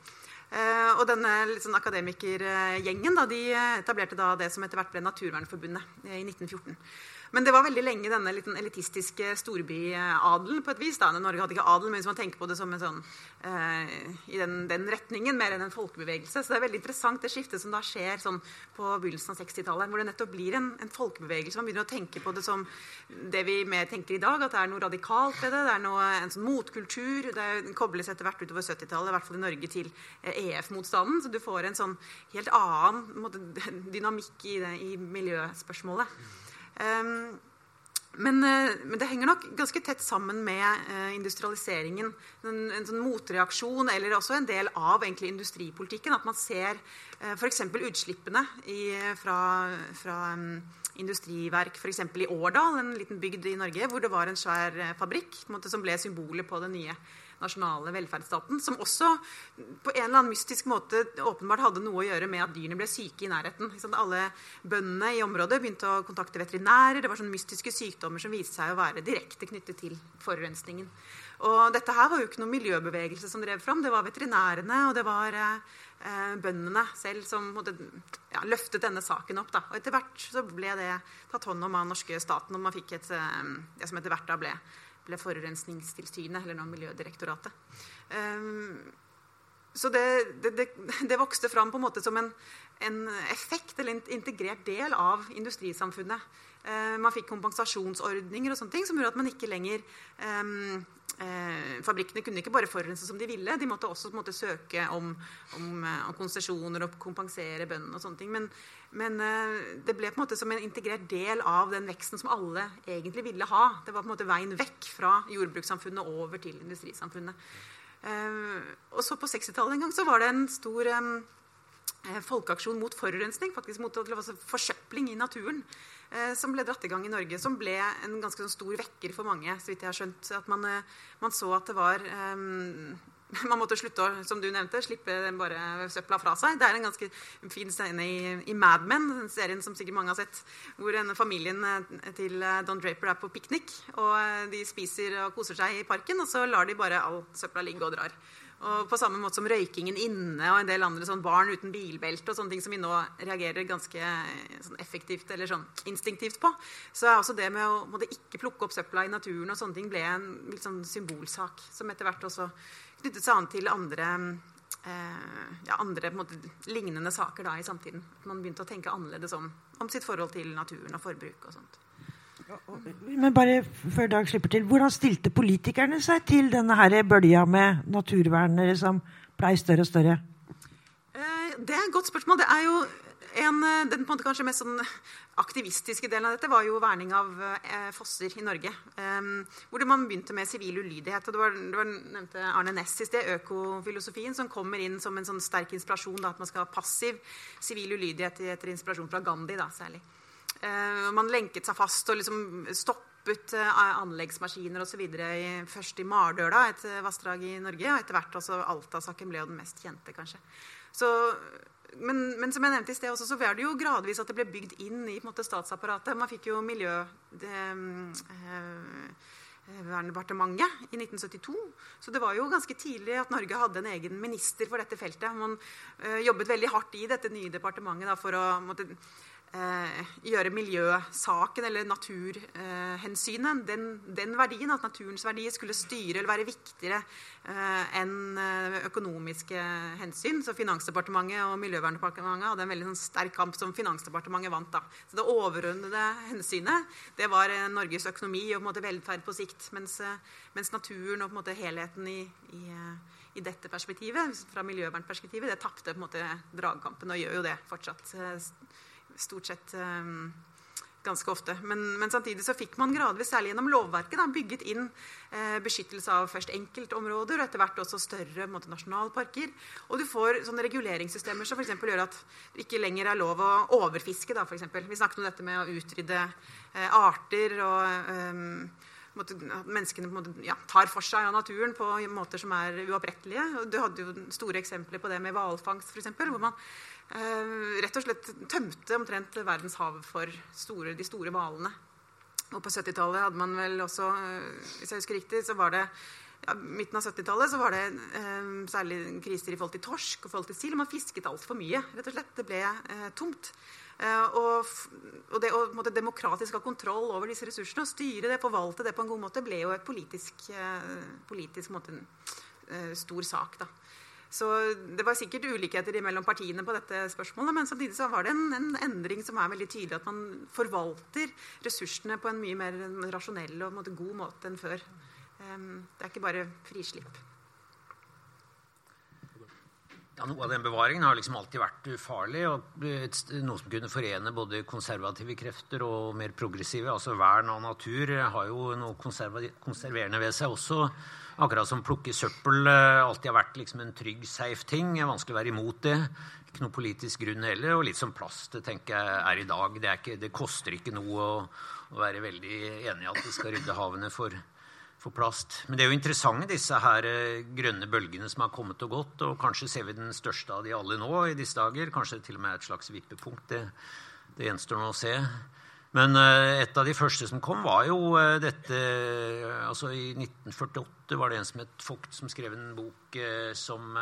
Uh, og denne sånn, akademikergjengen da, de etablerte da det som etter hvert ble Naturvernforbundet i 1914. Men det var veldig lenge denne litt elitistiske storbyadelen på et vis. da. Norge hadde ikke adel, men hvis man tenker på det som en sånn, eh, i den, den, retningen, mer enn en folkebevegelse. Så det er veldig interessant det skiftet som da skjer sånn, på begynnelsen av 60-tallet. Hvor det nettopp blir en, en, folkebevegelse. Man begynner å tenke på det som det vi mer tenker i dag, at det er noe radikalt ved det. Det er noe, en sånn motkultur. Det kobles etter hvert utover 70-tallet, i hvert fall i Norge, til EF-motstanden. Så du får en sånn helt annen måte, [LAUGHS] dynamikk i, det, i miljøspørsmålet. Men, eh, men, det henger nok ganske tett sammen med uh, industrialiseringen. En, en, sånn motreaksjon, eller også en del av industripolitikken. At man ser uh, f.eks. utslippene i, fra, fra um, industriverk f.eks. i Årdal, en liten bygd i Norge, hvor det var en svær uh, fabrikk måte, som ble symbolet på det nye nasjonale velferdsstaten, som også på en eller annen mystisk måte åpenbart hadde noe å gjøre med at dyrene ble syke i nærheten. Alle bøndene i området begynte å kontakte veterinærer. Det var sånne mystiske sykdommer som viste seg å være direkte knyttet til forurensningen. Og dette her var jo ikke noen miljøbevegelse som drev fram. Det var veterinærene og det var eh, bøndene selv som måtte, ja, løftet denne saken opp. Da. Og etter hvert så ble det tatt hånd om av norske staten, og man fikk et, eh, det som etter hvert da ble ble Forurensningstilsynet, eller nå Miljødirektoratet. Um, så det, det, det, vokste fram på en måte som en, en, effekt eller en integrert del av industrisamfunnet. Uh, man fikk kompensasjonsordninger og sånne ting som gjorde at man ikke lenger uh, Fabrikkene kunne ikke bare forurense som de ville. De måtte også måte, søke om, om, uh, om konsesjoner og kompensere bøndene og sånne ting. Men men eh, det ble på en måte som en integrert del av den veksten som alle egentlig ville ha. Det var på en måte veien vekk fra jordbrukssamfunnet over til industrisamfunnet. Eh, og så på 60-tallet en gang så var det en stor um, folkeaksjon mot forurensning. faktisk mot altså, forsøpling i naturen. Uh, som ble dratt i gang i Norge. Som ble en ganske sånn stor vekker for mange. så vidt jeg har skjønt, at Man, man så at det var um, [LAUGHS] man måtte slutte å som du nevnte, slippe bare søpla fra seg. Det er en ganske fin scene i, i Mad Men, den serien som sikkert mange har sett, hvor denne familien eh, til eh, Don Draper er på piknik. og eh, De spiser og koser seg i parken, og så lar de bare all søpla ligge og drar. Og på samme måte som røykingen inne og en del andre sånn barn uten bilbelte og sånne ting som vi nå reagerer ganske sånn effektivt eller sånn instinktivt på, så er også det med å måtte ikke plukke opp søpla i naturen og sånne ting ble en litt sånn symbolsak som etter hvert også knyttet seg an til andre, eh, ja, andre måte, lignende saker da, i samtiden. Man begynte å tenke annerledes om, om, sitt forhold til naturen og forbruk og sånt. Men bare før Dag slipper til, Hvordan stilte politikerne seg til denne her bølja med naturvernere som blei større og større? Eh, det er et godt spørsmål. Det er jo en, eh, den på en måte kanskje mest sånn aktivistiske delen av dette var jo verning av eh, fosser i Norge. Um, hvor man begynte med sivil ulydighet. og Det var, det var nevnte Arne Næss i sted, økofilosofien, som kommer inn som en sånn sterk inspirasjon. Da, at man skal ha passiv sivil ulydighet etter inspirasjon fra Gandhi da, særlig. Eh, man lenket seg fast og liksom stoppet eh, anleggsmaskiner osv. først i Mardøla, et eh, vassdrag i Norge, og etter hvert også Alta-saken ble jo den mest kjente, kanskje. Så, men, men, som jeg nevnte i sted også, så var det jo gradvis at det ble bygd inn i måte, statsapparatet. Man fikk jo miljø... Det, øh, Verndepartementet i 1972. Så det var jo ganske tidlig at Norge hadde en egen minister for dette feltet. Man jobbet veldig hardt i dette nye departementet da, for å måtte, eh, gjøre miljøsaken eller naturhensynet, den, den, verdien, at naturens verdier skulle styre eller være viktigere eh, enn eh, økonomiske hensyn. Så Finansdepartementet og Miljøverndepartementet hadde en veldig sånn, sterk kamp som Finansdepartementet vant. da. Så Det overordnede hensynet det var eh, Norges økonomi og på måte, velferd på sikt. Mens, eh, mens, naturen og måte, helheten i, i i dette perspektivet, fra miljøvernperspektivet, det tapte dragkampen og gjør jo det fortsatt stort sett um, ganske ofte. Men, men, samtidig så fikk man gradvis, særlig gjennom lovverket, da, bygget inn eh, beskyttelse av først enkeltområder og etter hvert også større måte, nasjonalparker. Og du får sånne reguleringssystemer som f.eks. gjør at det ikke lenger er lov å overfiske. Da, for. Vi snakket om dette med å utrydde eh, arter og um, at menneskene måte, ja, tar for seg av naturen på måter som er uopprettelige. Du hadde jo store eksempler på det med hvalfangst, f.eks. Hvor man Eh, rett og slett tømte omtrent verdens hav for store, de store hvalene. Og på 70-tallet hadde man vel også, eh, hvis jeg husker riktig, så var det ja, midten av 70-tallet så var det eh, særlig kriser i forhold til torsk og forhold til sild. Man fisket altfor mye. rett og slett. Det ble eh, tomt. Eh, og, og, det å måtte, demokratisk ha kontroll over disse ressursene og styre det, forvalte det på en god måte, ble jo et politisk, eh, politisk måte, stor sak. da. Så det var sikkert ulikheter mellom partiene på dette spørsmålet, men samtidig så var det en, en, endring som er veldig tydelig, at man forvalter ressursene på en mye mer rasjonell og måte, god måte enn før. Det er ikke bare frislipp. Ja, Noe av den bevaringen har liksom alltid vært ufarlig. og Noe som kunne forene både konservative krefter og mer progressive. altså Vern av natur har jo noe konserverende ved seg også. Akkurat som plukke søppel eh, alltid har vært liksom en trygg, safe ting. Det er vanskelig å være imot det. Ikke noe politisk grunn heller. Og litt som plast tenker jeg er i dag. Det, er ikke, det koster ikke noe å, å, være veldig enig i at vi skal rydde havene for, for, plast. Men det er jo interessante, disse her eh, grønne bølgene som har kommet og gått. Og kanskje ser vi den største av de alle nå i disse dager. Kanskje det til og med er et slags vippepunkt. Det, det gjenstår nå å se. Men eh, et av de første som kom, var jo eh, dette altså I 1948 var det en som het Vogt, som skrev en bok som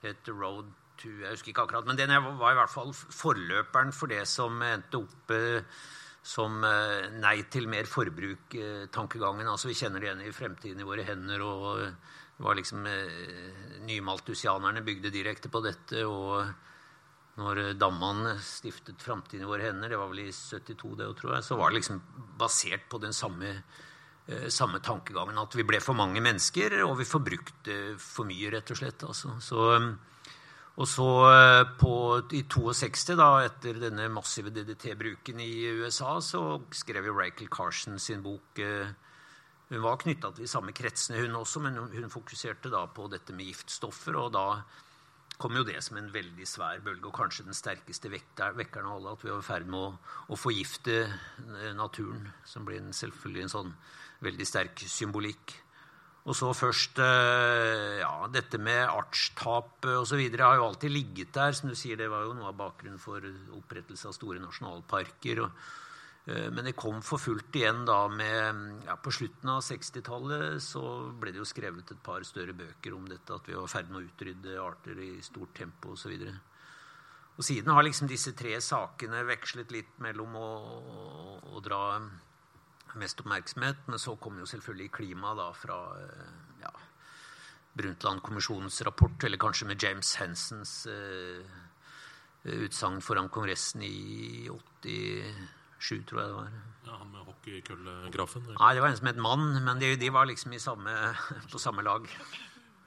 het Road to' Jeg husker ikke akkurat, men den var i hvert fall forløperen for det som endte opp som nei til mer forbruk-tankegangen. Altså Vi kjenner det igjen i 'Fremtiden i våre hender'. og det var liksom Nymaltusianerne bygde direkte på dette. og når dammene stiftet 'Framtiden i våre hender', det var vel i 72, det tror jeg, så var det liksom basert på den samme, eh, samme tankegangen. At vi ble for mange mennesker, og vi forbrukte for mye, rett og slett. Altså. Så, og så eh, på, i 62, da, etter denne massive DDT-bruken i USA, så skrev jo Rachel Carson sin bok eh, Hun var knytta til de samme kretsene, hun også, men hun fokuserte da på dette med giftstoffer. og da kom jo det som en veldig svær bølge, og kanskje den sterkeste vekkeren av alle, at vi var i ferd med å, å, forgifte eh, naturen, som blir en, selvfølgelig en sånn veldig sterk symbolikk. Og så først eh, ja, dette med artstap osv. har jo alltid ligget der. som du sier, Det var jo noe av bakgrunnen for opprettelse av store nasjonalparker. og Eh, men det kom for fullt igjen da med ja, På slutten av 60-tallet så ble det jo skrevet et par større bøker om dette, at vi var i ferd med å utrydde arter i stort tempo osv. Og, og siden har liksom disse tre sakene vekslet litt mellom å, å, å dra mest oppmerksomhet, men så kom jo selvfølgelig klima da fra eh, ja, Brundtland-kommisjonens rapport, eller kanskje med James Hensons eh, utsagn foran Kongressen i 87, tror jeg det var. Ja, Han med hockeykøllegrafen? Nei, det var en som het Mann, men de, de var liksom samme, på samme lag.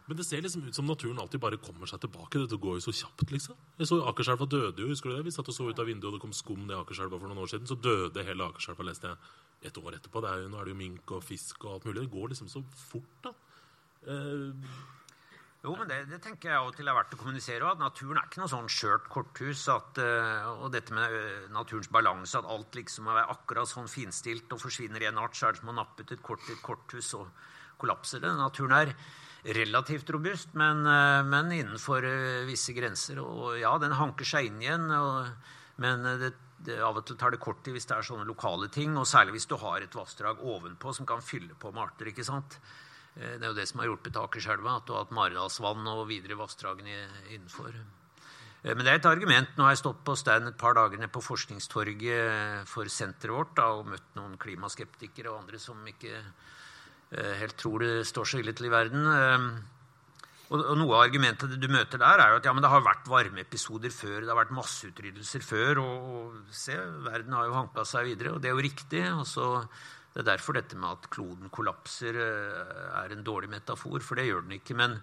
Men det ser liksom ut som naturen alltid bare kommer seg tilbake. Dette går jo så kjapt, liksom. Jeg så Akerselva døde jo, husker du det? Vi satt og så ut av vinduet, og det kom skum ned Akerselva for noen år siden. Så døde hele Akerselva, leste jeg et år etterpå. Er jo, nå er det jo mink og fisk og alt mulig. Det går liksom så fort, da. Eh, Jo, men det, det, tenker jeg av og til er verdt å kommunisere. At naturen er ikke noe sånn skjørt korthus. At, uh, og dette med uh, naturens balanse, at alt liksom er akkurat sånn finstilt og forsvinner i en art, så er det som å nappe ut et kort i et korthus, og kollapser det. Naturen er relativt robust, men, uh, men innenfor visse grenser. Og ja, den hanker seg inn igjen, og, men det, det, av og til tar det kort tid hvis det er sånne lokale ting, og særlig hvis du har et vassdrag ovenpå som kan fylle på med arter. ikke sant? Eh, det er jo det som har hjulpet Akerselva, at du har hatt Maridalsvann og videre vassdragene innenfor. Eh, men det er et argument. Nå har jeg stått på stand et par dager på Forskningstorget for senteret vårt da, og møtt noen klimaskeptikere og andre som ikke eh, helt tror det står så ille til i verden. Og, Noe av argumentet du møter der, er jo at ja, det har vært varmeepisoder før, det har vært masseutryddelser før, og, og se, verden har jo hanka seg videre, og det er jo riktig. så det er derfor dette med at kloden kollapser, eh, er en dårlig metafor, for det gjør den ikke. Men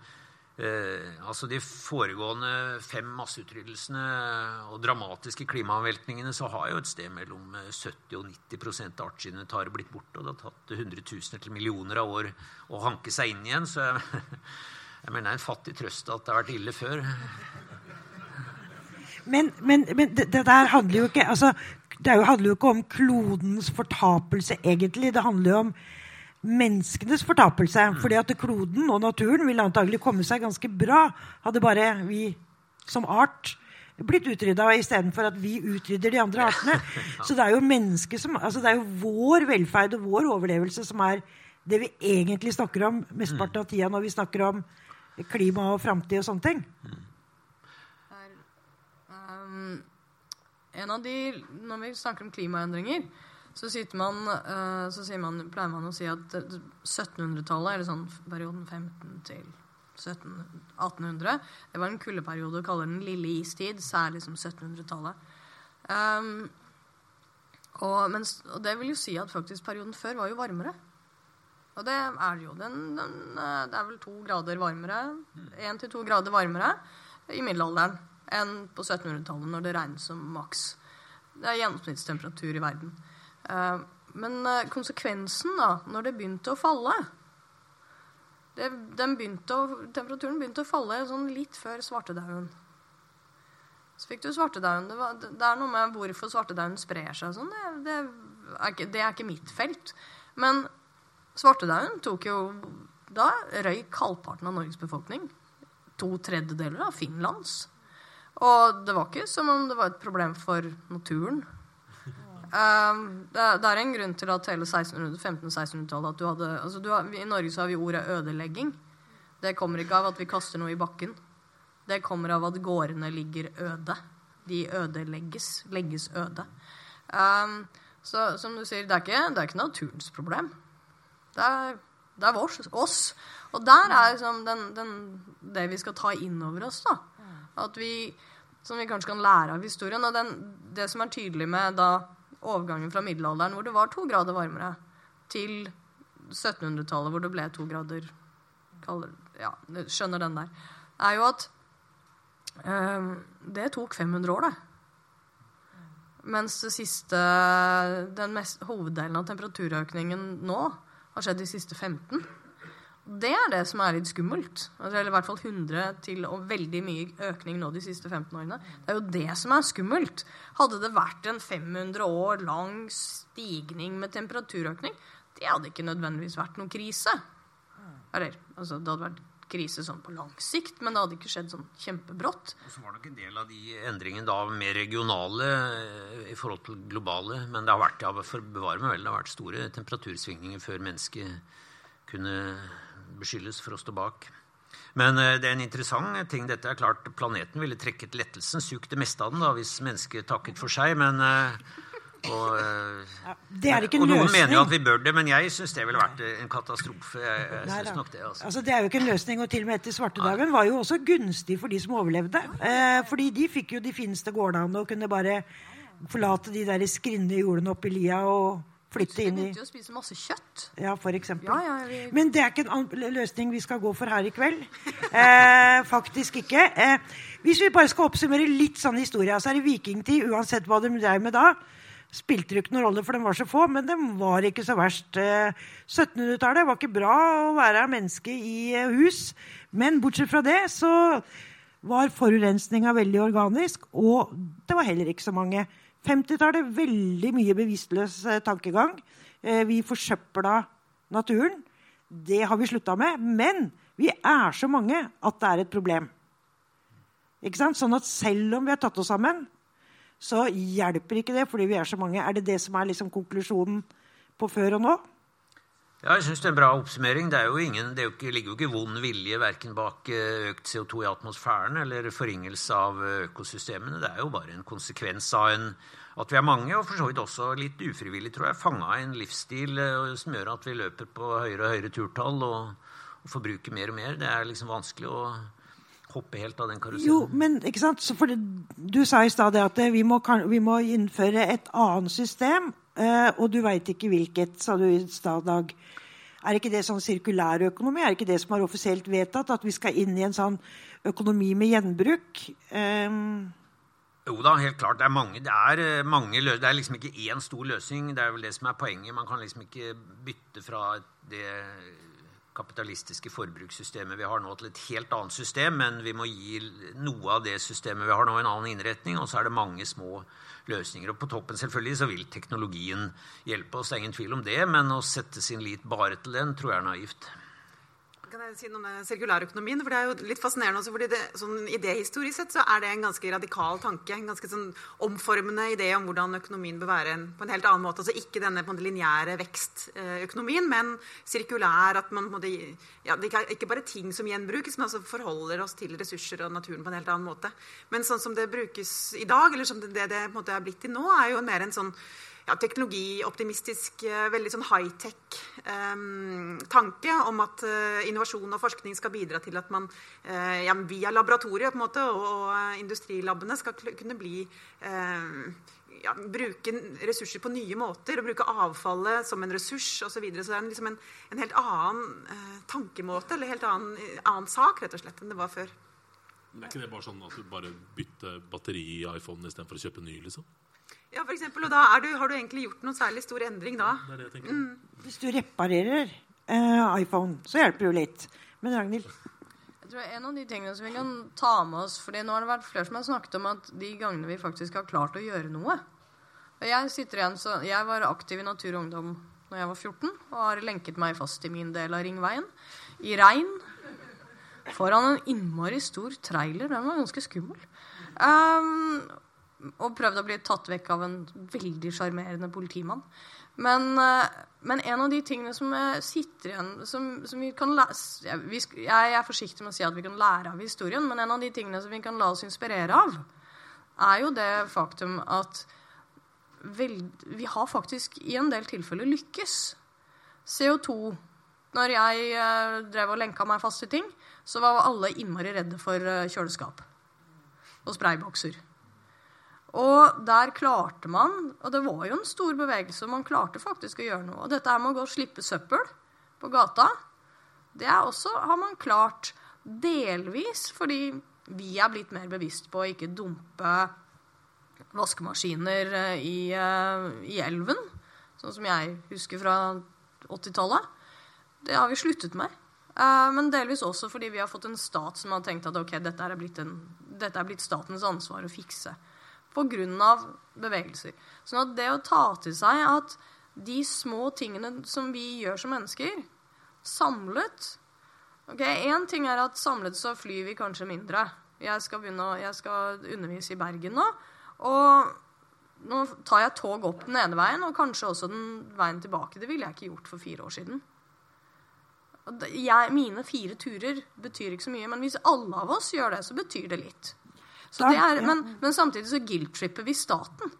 eh, altså de foregående fem masseutryddelsene og dramatiske klimaanveltningene, så har jo et sted mellom 70 eh, og 90% av artsinventaret blitt borte. Og det har tatt hundretusener til millioner av år å hanke seg inn igjen. Så jeg, [LAUGHS] jeg mener det er en fattig trøst at det har vært ille før. Men, men, men det, det, der handler jo ikke altså, det handler jo ikke om klodens fortapelse, egentlig. Det handler jo om menneskenes fortapelse. Mm. Fordi at kloden og naturen ville antagelig komme seg ganske bra hadde bare vi som art blitt utrydda istedenfor at vi utrydder de andre artene. [LAUGHS] Så det er jo som, altså det er jo vår velferd og vår overlevelse som er det vi egentlig snakker om mesteparten av tida når vi snakker om klima og framtid og sånne ting. Mm. en av de, Når vi snakker om klimaendringer, så, man, uh, så man, pleier man å si at 1700-tallet, eller sånn perioden 15 til 1800 det var en kuldeperiode og kaller den lille istid, særlig som 1700-tallet. Um, og, og, det vil jo si at faktisk perioden før var jo varmere. Og det er jo. Den, den, eh, det er vel to grader varmere, én til to grader varmere i middelalderen enn på 1700-tallet, når det regnes som maks. Det er gjennomsnittstemperatur i verden. Uh, men uh, konsekvensen, da, når det begynte å falle det, begynte å, Temperaturen begynte å falle sånn litt før svartedauden. Så fikk du svartedauden. Det, det, er noe med hvorfor svartedauden sprer seg sånn. Det, det, er ikke, det er ikke mitt felt. Men svartedauden tok jo Da røyk halvparten av Norges befolkning. To tredjedeler av Finlands. Og det var ikke som om det var et problem for naturen. Um, det, det, er en grunn til at hele 1500-1600-tallet at du hadde altså du har, I Norge så har vi ordet 'ødelegging'. Det kommer ikke av at vi kaster noe i bakken. Det kommer av at gårdene ligger øde. De ødelegges. Legges øde. Um, så som du sier, det er ikke, det er ikke naturens problem. Det er, det er vårs, oss. Og der er liksom den, den, det vi skal ta inn over oss. da. At vi som vi kanskje kan lære av historien. Og den, det som er tydelig med da, overgangen fra middelalderen, hvor det var to grader varmere, til 1700-tallet, hvor det ble to grader ja, Skjønner den der. Er jo at um, det tok 500 år, det. Mens det siste, den mest, hoveddelen av temperaturøkningen nå har skjedd de siste 15. Det er det som er litt skummelt. Altså, eller i hvert fall 100 til og veldig mye økning nå de siste 15 årene. Det er jo det som er skummelt. Hadde det vært en 500 år lang stigning med temperaturøkning, det hadde ikke nødvendigvis vært noen krise. Eller, altså, det hadde vært krise sånn på lang sikt, men det hadde ikke skjedd sånn kjempebrått. Og så var nok en del av de endringene da mer regionale eh, i forhold til globale. Men det har vært, ja, for bevare meg vel, det har vært store temperatursvingninger før mennesket kunne beskyldes for å stå bak. Men eh, det er en interessant ting. Dette er klart Planeten ville trekket lettelsen, sugd det meste av den da, hvis mennesket takket for seg. men... Eh, og, eh, ja, det er ikke en og noen løsning. mener jo at vi bør det, men jeg syns det ville vært en katastrofe. Jeg, jeg synes nok Det altså. altså, det er jo ikke en løsning, og til og med etter svartedagen var jo også gunstig for de som overlevde. Eh, fordi de fikk jo de fineste gårdene og kunne bare forlate de der skrinne jordene oppi lia og flytte inn i Vi måtte jo spise masse kjøtt. Ja, for eksempel. Ja, ja, vi... Men det er ikke en løsning vi skal gå for her i kveld. Eh, faktisk ikke. Eh, hvis vi bare skal oppsummere litt sånn historie, så er det vikingtid, uansett hva de drev med da, spilte det ikke noen rolle, for de var så få, men de var ikke så verst. 1700-tallet var ikke bra å være menneske i hus, men bortsett fra det så var forurensninga veldig organisk, og det var heller ikke så mange. 50-tallet veldig mye bevisstløs tankegang. Vi forsøpla naturen. Det har vi slutta med. Men vi er så mange at det er et problem. Sånn at selv om vi har tatt oss sammen, så hjelper ikke det fordi vi er så mange. Er det det som er liksom konklusjonen på før og nå? Ja, jeg synes Det er en bra oppsummering. Det, ingen, det ikke, ligger jo ikke vond vilje verken bak eh, økt CO2 i atmosfæren eller forringelse av eh, økosystemene. Det er jo bare en konsekvens av en, at vi er mange, og for så vidt også litt ufrivillig, tror jeg, fanga en livsstil eh, som gjør at vi løper på høyere og høyere turtall og, og forbruker mer og mer. Det er liksom vanskelig å hoppe helt av den karusellen. Jo, men ikke sant? Det, du sa i stad at vi må, vi må, innføre et annet system. Eh, og du veit ikke hvilket, sa du i stad, Dag. Er ikke det sånn sirkulærøkonomi? Er ikke det som er offisielt vedtatt? At vi skal inn i en sånn økonomi med gjenbruk? Um, jo da, helt klart. Det er mange, det er eh, mange Det er liksom ikke én stor løsning. Det er vel det som er poenget. Man kan liksom ikke bytte fra det kapitalistiske forbrukssystemet vi har nå, til et helt annet system. Men vi må gi noe av det systemet vi har nå, en annen innretning. Og så er det mange små løsninger. Og på toppen selvfølgelig så vil teknologien hjelpe oss, det er ingen tvil om det. Men å sette sin lit bare til den tror jeg er naivt. Kan jeg si noe om den sirkulærøkonomien? For Det er jo litt fascinerende også, fordi det, sånn Idéhistorisk sett så er det en ganske radikal tanke. En ganske sånn omformende idé om hvordan økonomien bør være på en helt annen måte. Altså Ikke denne på en lineære vekstøkonomien, men sirkulær. at man måtte, ja, Det er ikke bare ting som gjenbrukes, men altså forholder oss til ressurser og naturen på en helt annen måte. Men sånn som det brukes i dag, eller som det det, det på en måte er blitt til nå, er jo mer en sånn ja, teknologioptimistisk, eh, veldig sånn high-tech eh, tanke om at eh, innovasjon og forskning skal bidra til at man eh, ja, via laboratoriet måte, og, og industrilabene industrilabbene skal kunne bli eh, ja, bruke ressurser på nye måter og bruke avfallet som en ressurs osv. Så, videre. så det er liksom en, en helt annen tankemåte eller helt annen, annen sak rett og slett enn det var før. Men er ikke det bare sånn at du bare bytter batteri i iPhone istedenfor å kjøpe ny? liksom? Ja, for eksempel, og da du, Har du egentlig gjort noen særlig stor endring da? Det er det jeg tenker. Mm. Hvis du reparerer eh, iPhone, så hjelper det jo litt. Men Ragnhild? Jeg tror En av de tingene som vi kan ta med oss fordi Nå har det vært flere som har snakket om at de gangene vi faktisk har klart å gjøre noe og Jeg sitter igjen, så jeg var aktiv i Natur og Ungdom når jeg var 14 og har lenket meg fast i min del av Ringveien. I regn. Foran en innmari stor trailer. Den var ganske skummel. Um, og prøvd å bli tatt vekk av en veldig sjarmerende politimann. Men, eh, men, en av de tingene som sitter igjen som, som vi kan lese, jeg, er forsiktig med å si at vi kan lære av historien, men en av de tingene som vi kan la oss inspirere av, er jo det faktum at vel, vi har faktisk i en del tilfeller lykkes. CO2 Når jeg eh, drev og lenka meg fast i ting, så var alle innmari redde for eh, kjøleskap og spraybokser. Og der klarte man Og det var jo en stor bevegelse, man klarte faktisk å gjøre noe. Og dette her med å gå og slippe søppel på gata, det er også, har man klart delvis fordi vi er blitt mer bevisst på å ikke dumpe vaskemaskiner eh, i, eh, i elven, sånn som jeg husker fra 80-tallet. Det har vi sluttet med. Eh, men delvis også fordi vi har fått en stat som har tenkt at ok, dette er blitt, en, dette er blitt statens ansvar å fikse pga. bevegelser. Sånn at det å ta til seg at de små tingene som vi gjør som mennesker, samlet ok, Én ting er at samlet så flyr vi kanskje mindre. Jeg skal, begynne, jeg skal undervise i Bergen nå. Og nå tar jeg tog opp den ene veien, og kanskje også den veien tilbake. Det ville jeg ikke gjort for fire år siden. Jeg, mine fire turer betyr ikke så mye, men hvis alle av oss gjør det, så betyr det litt. Er, men, men, samtidig så guilt-tripper vi staten.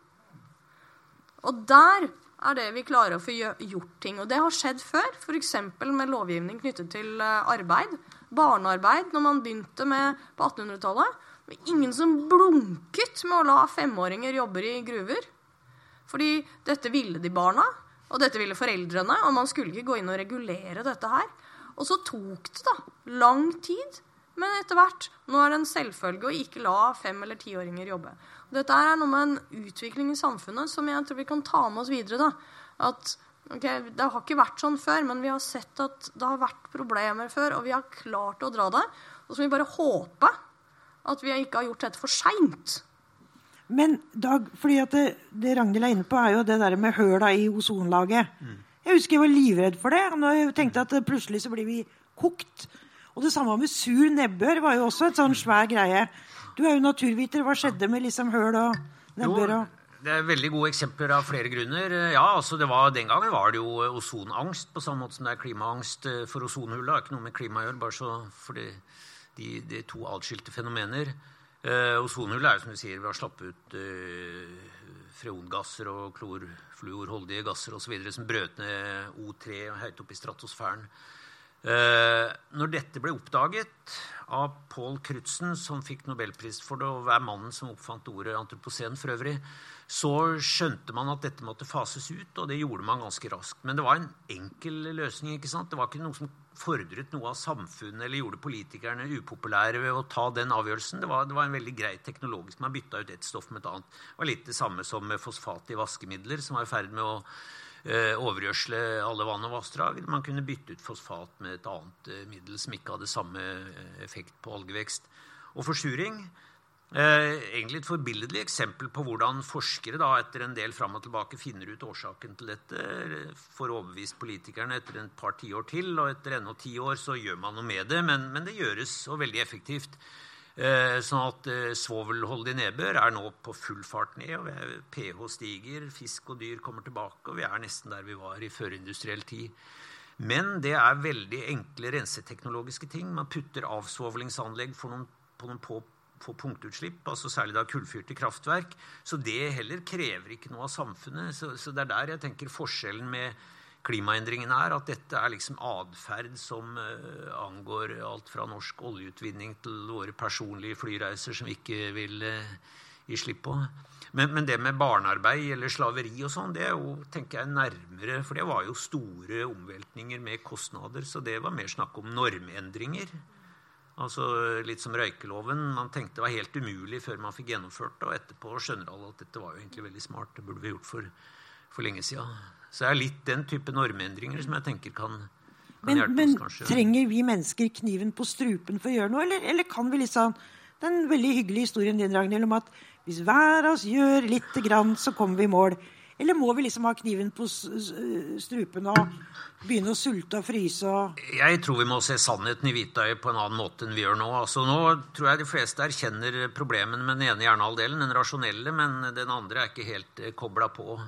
Og der er det vi klarer å få gjort ting. Og det har skjedd før, f.eks. med lovgivning knyttet til eh, arbeid. Barnearbeid, når man begynte med på 1800-tallet. Ingen som blunket med å la femåringer jobbe i gruver. Fordi dette ville de barna, og dette ville foreldrene. Og man skulle ikke gå inn og regulere dette her. Og så tok det da lang tid Men etter hvert nå er det en selvfølge å ikke la fem- eller tiåringer jobbe. Dette er noe med en utvikling i samfunnet som jeg tror vi kan ta med oss videre. da. At okay, Det har ikke vært sånn før, men vi har sett at det har vært problemer før, og vi har klart å dra det. Og så må vi bare håpe at vi ikke har gjort dette for seint. Men Dag, fordi at det, det Ragnhild er inne på, er jo det der med høla i ozonlaget. Mm. Jeg husker jeg var livredd for det. Når jeg tenkte at plutselig så blir vi kokt. Og det samme med sur nebbør var jo også et sånn svær greie. Du er jo naturviter. Hva skjedde med liksom høl og nebbør? det er veldig gode eksempler av flere grunner. Ja, altså var, Den gangen var det jo ozonangst, på samme måte som det er klimaangst eh, for ozonhullet. Ikke noe med klima å gjøre, bare så for de, de to atskilte fenomener. Eh, ozonhullet er jo som du sier, vi har slappet ut eh, freongasser og klorfluorholdige gasser osv. som brøt ned O3 høyt opp i stratosfæren. Eh, når dette ble oppdaget av Paul Crutzen, som fikk nobelpris for det, og er mannen som oppfant ordet antropocen for øvrig, så skjønte man at dette måtte fases ut, og det gjorde man ganske raskt. Men det var en enkel løsning. ikke sant? Det var ikke noe som fordret noe av samfunnet eller gjorde politikerne upopulære ved å ta den avgjørelsen. Det var, det var en veldig grei teknologisk. Man bytta ut ett stoff med et annet. Det var litt det samme som med fosfat i vaskemidler, som var i ferd med å overgjødsle alle vann og vassdrag. Man kunne bytte ut fosfat med et annet eh, middel som ikke hadde samme eh, effekt på algevekst. Og forsuring Eh, egentlig et forbilledlig eksempel på hvordan forskere da, etter en del fram og tilbake finner ut årsaken til dette, får overbevist politikerne etter et par tiår til. Og etter ennå ti år så gjør man noe med det, men, men det gjøres og veldig effektivt. Eh, sånn at eh, svovelholdig nedbør er nå på full fart ned. og pH stiger, fisk og dyr kommer tilbake, og vi er nesten der vi var i førindustriell tid. Men det er veldig enkle renseteknologiske ting. Man putter avsvovlingsanlegg noen, på noen på på punktutslipp, altså særlig da kullfyrte kraftverk. Så det heller krever ikke noe av samfunnet. Så, så, det er der jeg tenker forskjellen med klimaendringene er. At dette er liksom atferd som uh, angår alt fra norsk oljeutvinning til våre personlige flyreiser som vi ikke vil uh, gi slipp på. Men, men, det med barnearbeid eller slaveri og sånn, det er jo tenker jeg, nærmere For det var jo store omveltninger med kostnader, så det var mer snakk om normendringer. Altså Litt som røykeloven. Man tenkte det var helt umulig før man fikk gjennomført det. Og etterpå skjønner alle at dette var jo egentlig veldig smart. Det burde vi gjort for, for lenge siden. Så det er litt den type normendringer som jeg tenker kan, kan men, hjelpe men, oss, kanskje. Men trenger vi mennesker kniven på strupen for å gjøre noe, eller, eller kan vi liksom Den veldig hyggelige historien din, Ragnhild, om at hvis hver av oss gjør lite grann, så kommer vi i mål. Eller må vi liksom ha kniven på strupen og begynne å sulte og fryse? Og jeg tror vi må se sannheten i hvitøyet på en annen måte enn vi gjør nå. Altså, nå tror jeg de fleste erkjenner problemene med den ene hjernehalvdelen, den rasjonelle, men den andre er ikke helt eh, kobla på.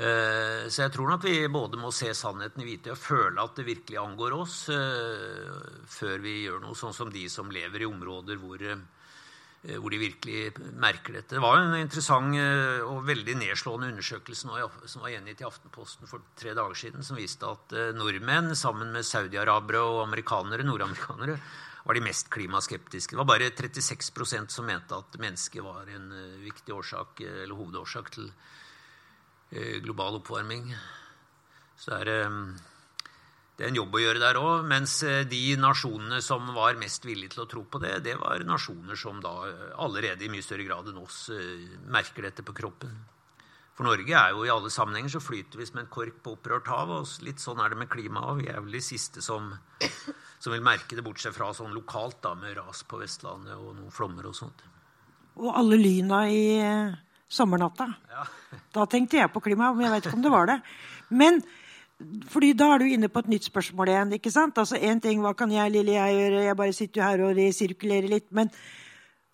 Eh, så jeg tror nok vi både må se sannheten i hvite og føle at det virkelig angår oss, eh, før vi gjør noe, sånn som de som lever i områder hvor Eh, hvor de virkelig merker dette. Det var en interessant og veldig nedslående undersøkelse som var gjengitt i Aftenposten for tre dager siden, som viste at nordmenn sammen med saudiarabere og amerikanere, nordamerikanere var de mest klimaskeptiske. Det var bare 36% som mente at mennesket var en viktig årsak, eller hovedårsak til global oppvarming. Så det er det er en jobb å gjøre der òg. Mens eh, de nasjonene som var mest villige til å tro på det, det var nasjoner som da eh, allerede i mye større grad enn oss eh, merker dette på kroppen. For Norge er jo i alle sammenhenger så flyter vi som en kork på opprørt hav. Og litt sånn er det med klimaet. Vi er vel de siste som, som vil merke det, bortsett fra sånn lokalt, da, med ras på Vestlandet og noen flommer og sånt. Og alle lyna i sommernatta. Ja. Da tenkte jeg på klima, men jeg vet ikke om det var det. Men fordi da er du inne på et nytt spørsmål igjen. ikke sant? Altså en ting, Hva kan jeg, lille jeg, gjøre? Jeg bare sitter jo her og resirkulerer litt. Men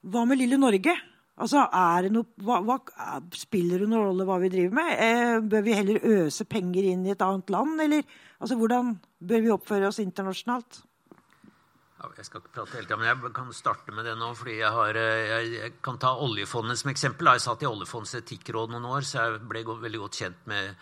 hva med lille Norge? Altså, er det noe, hva, hva, Spiller det noen rolle hva vi driver med? Eh, bør vi heller øse penger inn i et annet land? Eller altså, hvordan bør vi oppføre oss internasjonalt? Jeg skal ikke prate hele tiden, men jeg kan starte med det nå. fordi Jeg, har, eh, jeg, jeg kan ta oljefondet som eksempel. Jeg satt i oljefondets etikkråd noen år, så jeg ble veldig godt kjent med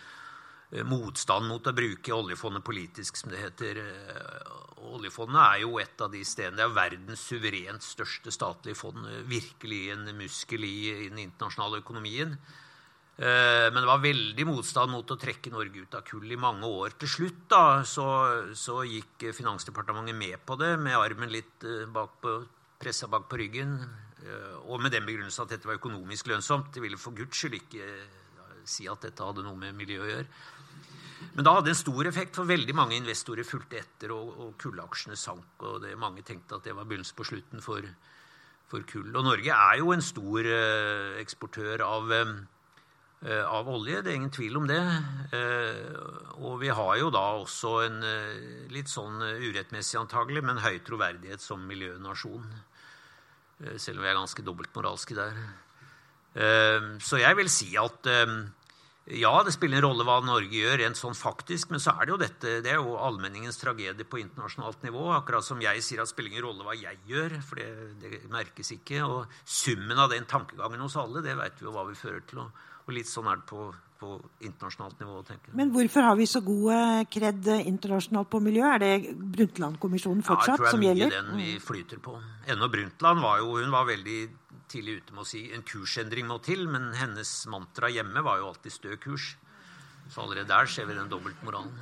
Eh, motstand mot å bruke oljefondet politisk, som det heter. Eh, oljefondet er jo et av de stedene Det er verdens suverent største statlige fond. Virkelig en muskel i den internasjonale økonomien. Eh, men det var veldig motstand mot å trekke Norge ut av kull i mange år. Til slutt da, så, så gikk Finansdepartementet med på det, med armen litt eh, bak pressa bak på ryggen. Eh, og med den begrunnelsen at dette var økonomisk lønnsomt. De ville for guds skyld ikke si at dette hadde noe med miljø å gjøre. Men da hadde det en stor effekt, for veldig mange investorer fulgte etter, og, og kullaksjene sank. og det, Mange tenkte at det var begynnelsen på slutten for, for, kull. Og Norge er jo en stor eksportør av av olje. Det er ingen tvil om det. Eh, og vi har jo da også en eh, litt sånn urettmessig antagelig, men høy troverdighet som miljønasjon. Selv om vi er ganske dobbeltmoralske der. Så jeg vil si at ja, det spiller en rolle hva Norge gjør rent sånn faktisk, men så er det jo dette, det er jo allmenningens tragedie på internasjonalt nivå. Akkurat som jeg sier at det spiller ingen rolle hva jeg gjør, for det, det merkes ikke. Og summen av den tankegangen hos alle, det vet vi jo hva vi fører til. Og og litt sånn er det på, på internasjonalt nivå. tenker jeg. Men hvorfor har vi så god kred internasjonalt på miljø? Er det Brundtland-kommisjonen fortsatt som gjelder? Ja, jeg tror det er mye den vi flyter på. Ennå Brundtland var jo hun var veldig tidlig ute med å si en kursendring må til, men hennes mantra hjemme var jo alltid stø kurs. Så allerede der ser vi den dobbeltmoralen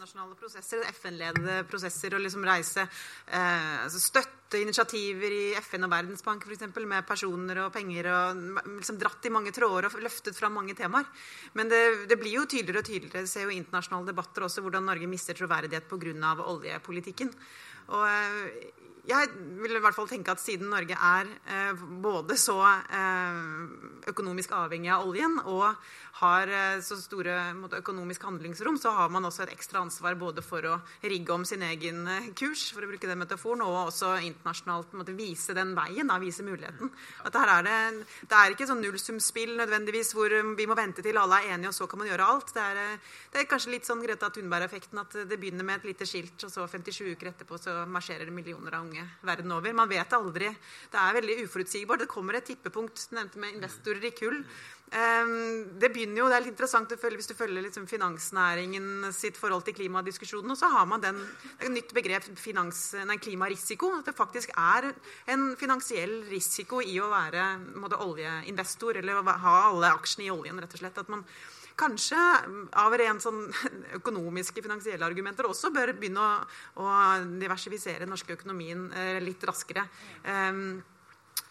internasjonale prosesser, FN-ledede prosesser, og liksom reise eh, altså Støtte initiativer i FN og Verdensbank f.eks. med personer og penger. og liksom Dratt i mange tråder og løftet fram mange temaer. Men det, det blir jo tydeligere og tydeligere. Ser jo internasjonale debatter også hvordan Norge mister troverdighet pga. oljepolitikken. Og eh, jeg vil i hvert fall tenke at siden Norge er eh, både så eh, økonomisk avhengig av oljen og har eh, så store måte, økonomisk handlingsrom, så har man også et ekstra ansvar både for å rigge om sin egen eh, kurs, for å bruke den metaforen, og også internasjonalt måte, vise den veien, da, vise muligheten. At her er det, det er ikke sånn nullsumspill nødvendigvis hvor um, vi må vente til alle er enige, og så kan man gjøre alt. Det er, eh, det er kanskje litt sånn Greta Thunberg-effekten at det begynner med et lite skilt, og så 57 uker etterpå så marsjerer det millioner av unge verden over. Man vet aldri. Det er veldig uforutsigbart. Det kommer et tippepunkt, Du nevnte med investorer i kull. Um, det begynner jo, det er litt interessant følge, hvis du følger liksom finansnæringen sitt forhold til klimadiskusjonen. Og så har man den, et nytt begrep finans, nei, klimarisiko. At det faktisk er en finansiell risiko i å være måte, oljeinvestor eller ha alle aksjene i oljen. rett og slett, at man kanskje av rent sånn [LAUGHS] økonomiske, finansielle argumenter også bør begynne å, å diversifisere den norske økonomien eh, litt raskere. Um,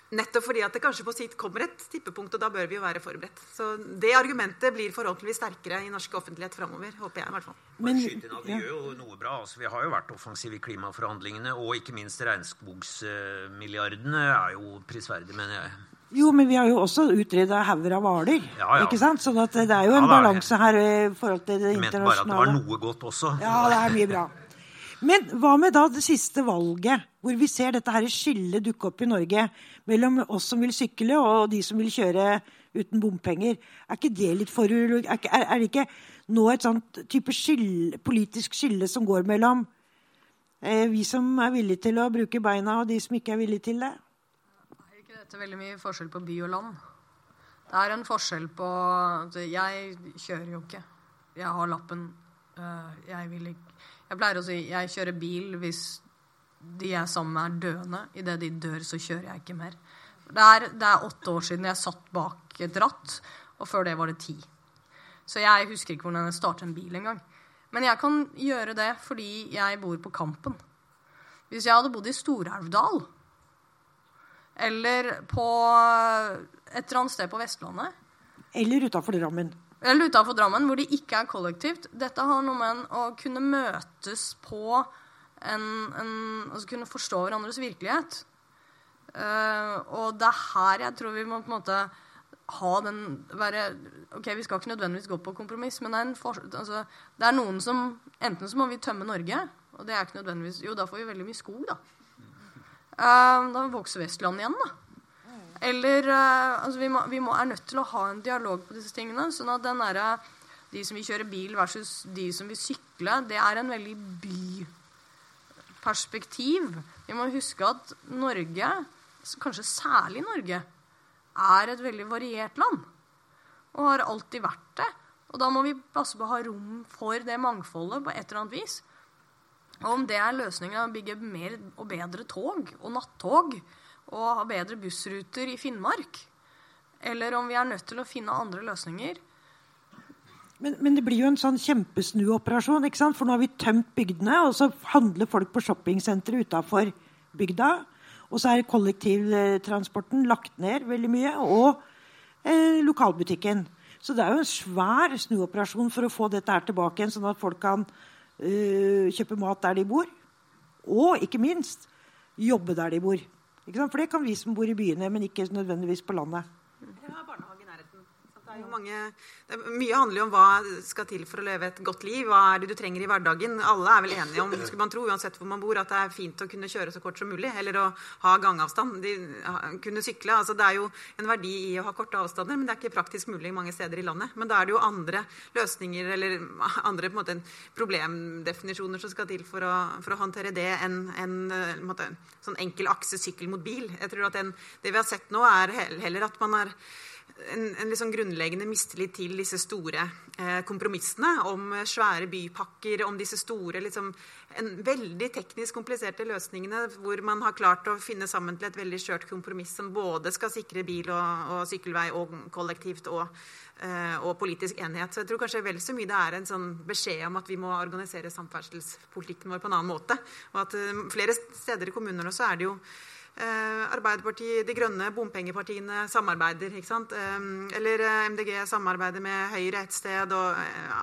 Nettopp fordi at det kanskje på sitt kommer et tippepunkt, og da bør vi jo være forberedt. Så det argumentet blir forhåpentligvis sterkere i norsk offentlighet framover. Håper jeg i hvert fall. Men, vi gjør jo noe bra. Altså, vi har jo vært offensive i klimaforhandlingene, og ikke minst regnskogsmilliardene er jo prisverdig, mener jeg. Jo, men vi har jo også utreda hauger av hvaler. Ja, ja. ikke sant? Så det er jo en ja, balanse her i forhold til det internasjonale. Jeg mente bare at det var noe godt også. Ja, det er mye bra. Men hva med da det siste valget, hvor vi ser dette her skillet dukke opp i Norge mellom oss som vil sykle, og de som vil kjøre uten bompenger? Er ikke det litt for Er, er, det ikke nå et sånt type skille, politisk skille som går mellom eh, vi som er villige til å bruke beina, og de som ikke er villige til det? Dette veldig mye forskjell på by og land. Det er en forskjell på altså, Jeg kjører jo ikke. Jeg har lappen. Øh, jeg vil ikke Jeg pleier å si jeg kjører bil hvis de jeg er sammen med, er døende. Idet de dør, så kjører jeg ikke mer. Det er, det er, åtte år siden jeg satt bak et ratt, og før det var det ti. Så jeg husker ikke hvordan jeg startet en bil engang. Men jeg kan gjøre det fordi jeg bor på Kampen. Hvis jeg hadde bodd i Stor-Elvdal, eller på et eller annet sted på Vestlandet. Eller utafor Drammen. Eller utafor Drammen, hvor det ikke er kollektivt. Dette har noe med å kunne møtes på en, en Altså kunne forstå hverandres virkelighet. Uh, og det er her jeg tror vi må på en måte ha den være, Ok, vi skal ikke nødvendigvis gå på kompromiss, men det er, for, altså, det er noen som Enten så må vi tømme Norge, og det er ikke nødvendigvis Jo, da får vi veldig mye skog, da. Uh, da vokser Vestland igjen, da. Eller uh, altså vi, må, vi må, er nødt til å ha en dialog på disse tingene. sånn at den derre de som vil kjøre bil versus de som vil sykle, det er en veldig byperspektiv. Vi må huske at Norge, kanskje særlig Norge, er et veldig variert land. Og har alltid vært det. Og da må vi passe på å ha rom for det mangfoldet på et eller annet vis. Og om det er løsningen å bygge mer og bedre tog og nattog og ha bedre bussruter i Finnmark, eller om vi er nødt til å finne andre løsninger. Men, men, det blir jo en sånn kjempesnuoperasjon. ikke sant? For nå har vi tømt bygdene, og så handler folk på shoppingsenteret utafor bygda. Og så er kollektivtransporten lagt ned veldig mye. Og eh, lokalbutikken. Så det er jo en svær snuoperasjon for å få dette her tilbake igjen, sånn at folk kan kjøpe mat der de bor. Og ikke minst jobbe der de bor. For det kan vi som bor i byene, men ikke nødvendigvis på landet. Ja, jo mange, mye handler jo om hva skal til for å leve et godt liv. Hva er det du trenger i hverdagen? Alle er vel enige om skulle man tro, uansett hvor man bor, at det er fint å kunne kjøre så kort som mulig. Eller å ha gangavstand. De, kunne sykle. altså Det er jo en verdi i å ha korte avstander, men det er ikke praktisk mulig mange steder i landet. Men da er det jo andre løsninger eller andre måte, problemdefinisjoner som skal til for å, for å håndtere det enn en, en sånn enkel akse sykkel mot bil. Jeg tror at den, Det vi har sett nå, er heller at man er en, en liksom grunnleggende mistillit til disse store eh, kompromissene om svære bypakker, om disse store liksom, en veldig teknisk kompliserte løsningene hvor man har klart å finne sammen til et veldig skjørt kompromiss som både skal sikre bil og, og sykkelvei og kollektivt og, eh, og, politisk enighet. Så jeg tror kanskje vel så mye det er en sånn beskjed om at vi må organisere samferdselspolitikken vår på en annen måte. Og at eh, flere steder i kommunene også er det jo Eh, Arbeiderpartiet, De Grønne, bompengepartiene samarbeider. ikke sant? Eh, eller eh, MDG samarbeider med Høyre et sted, og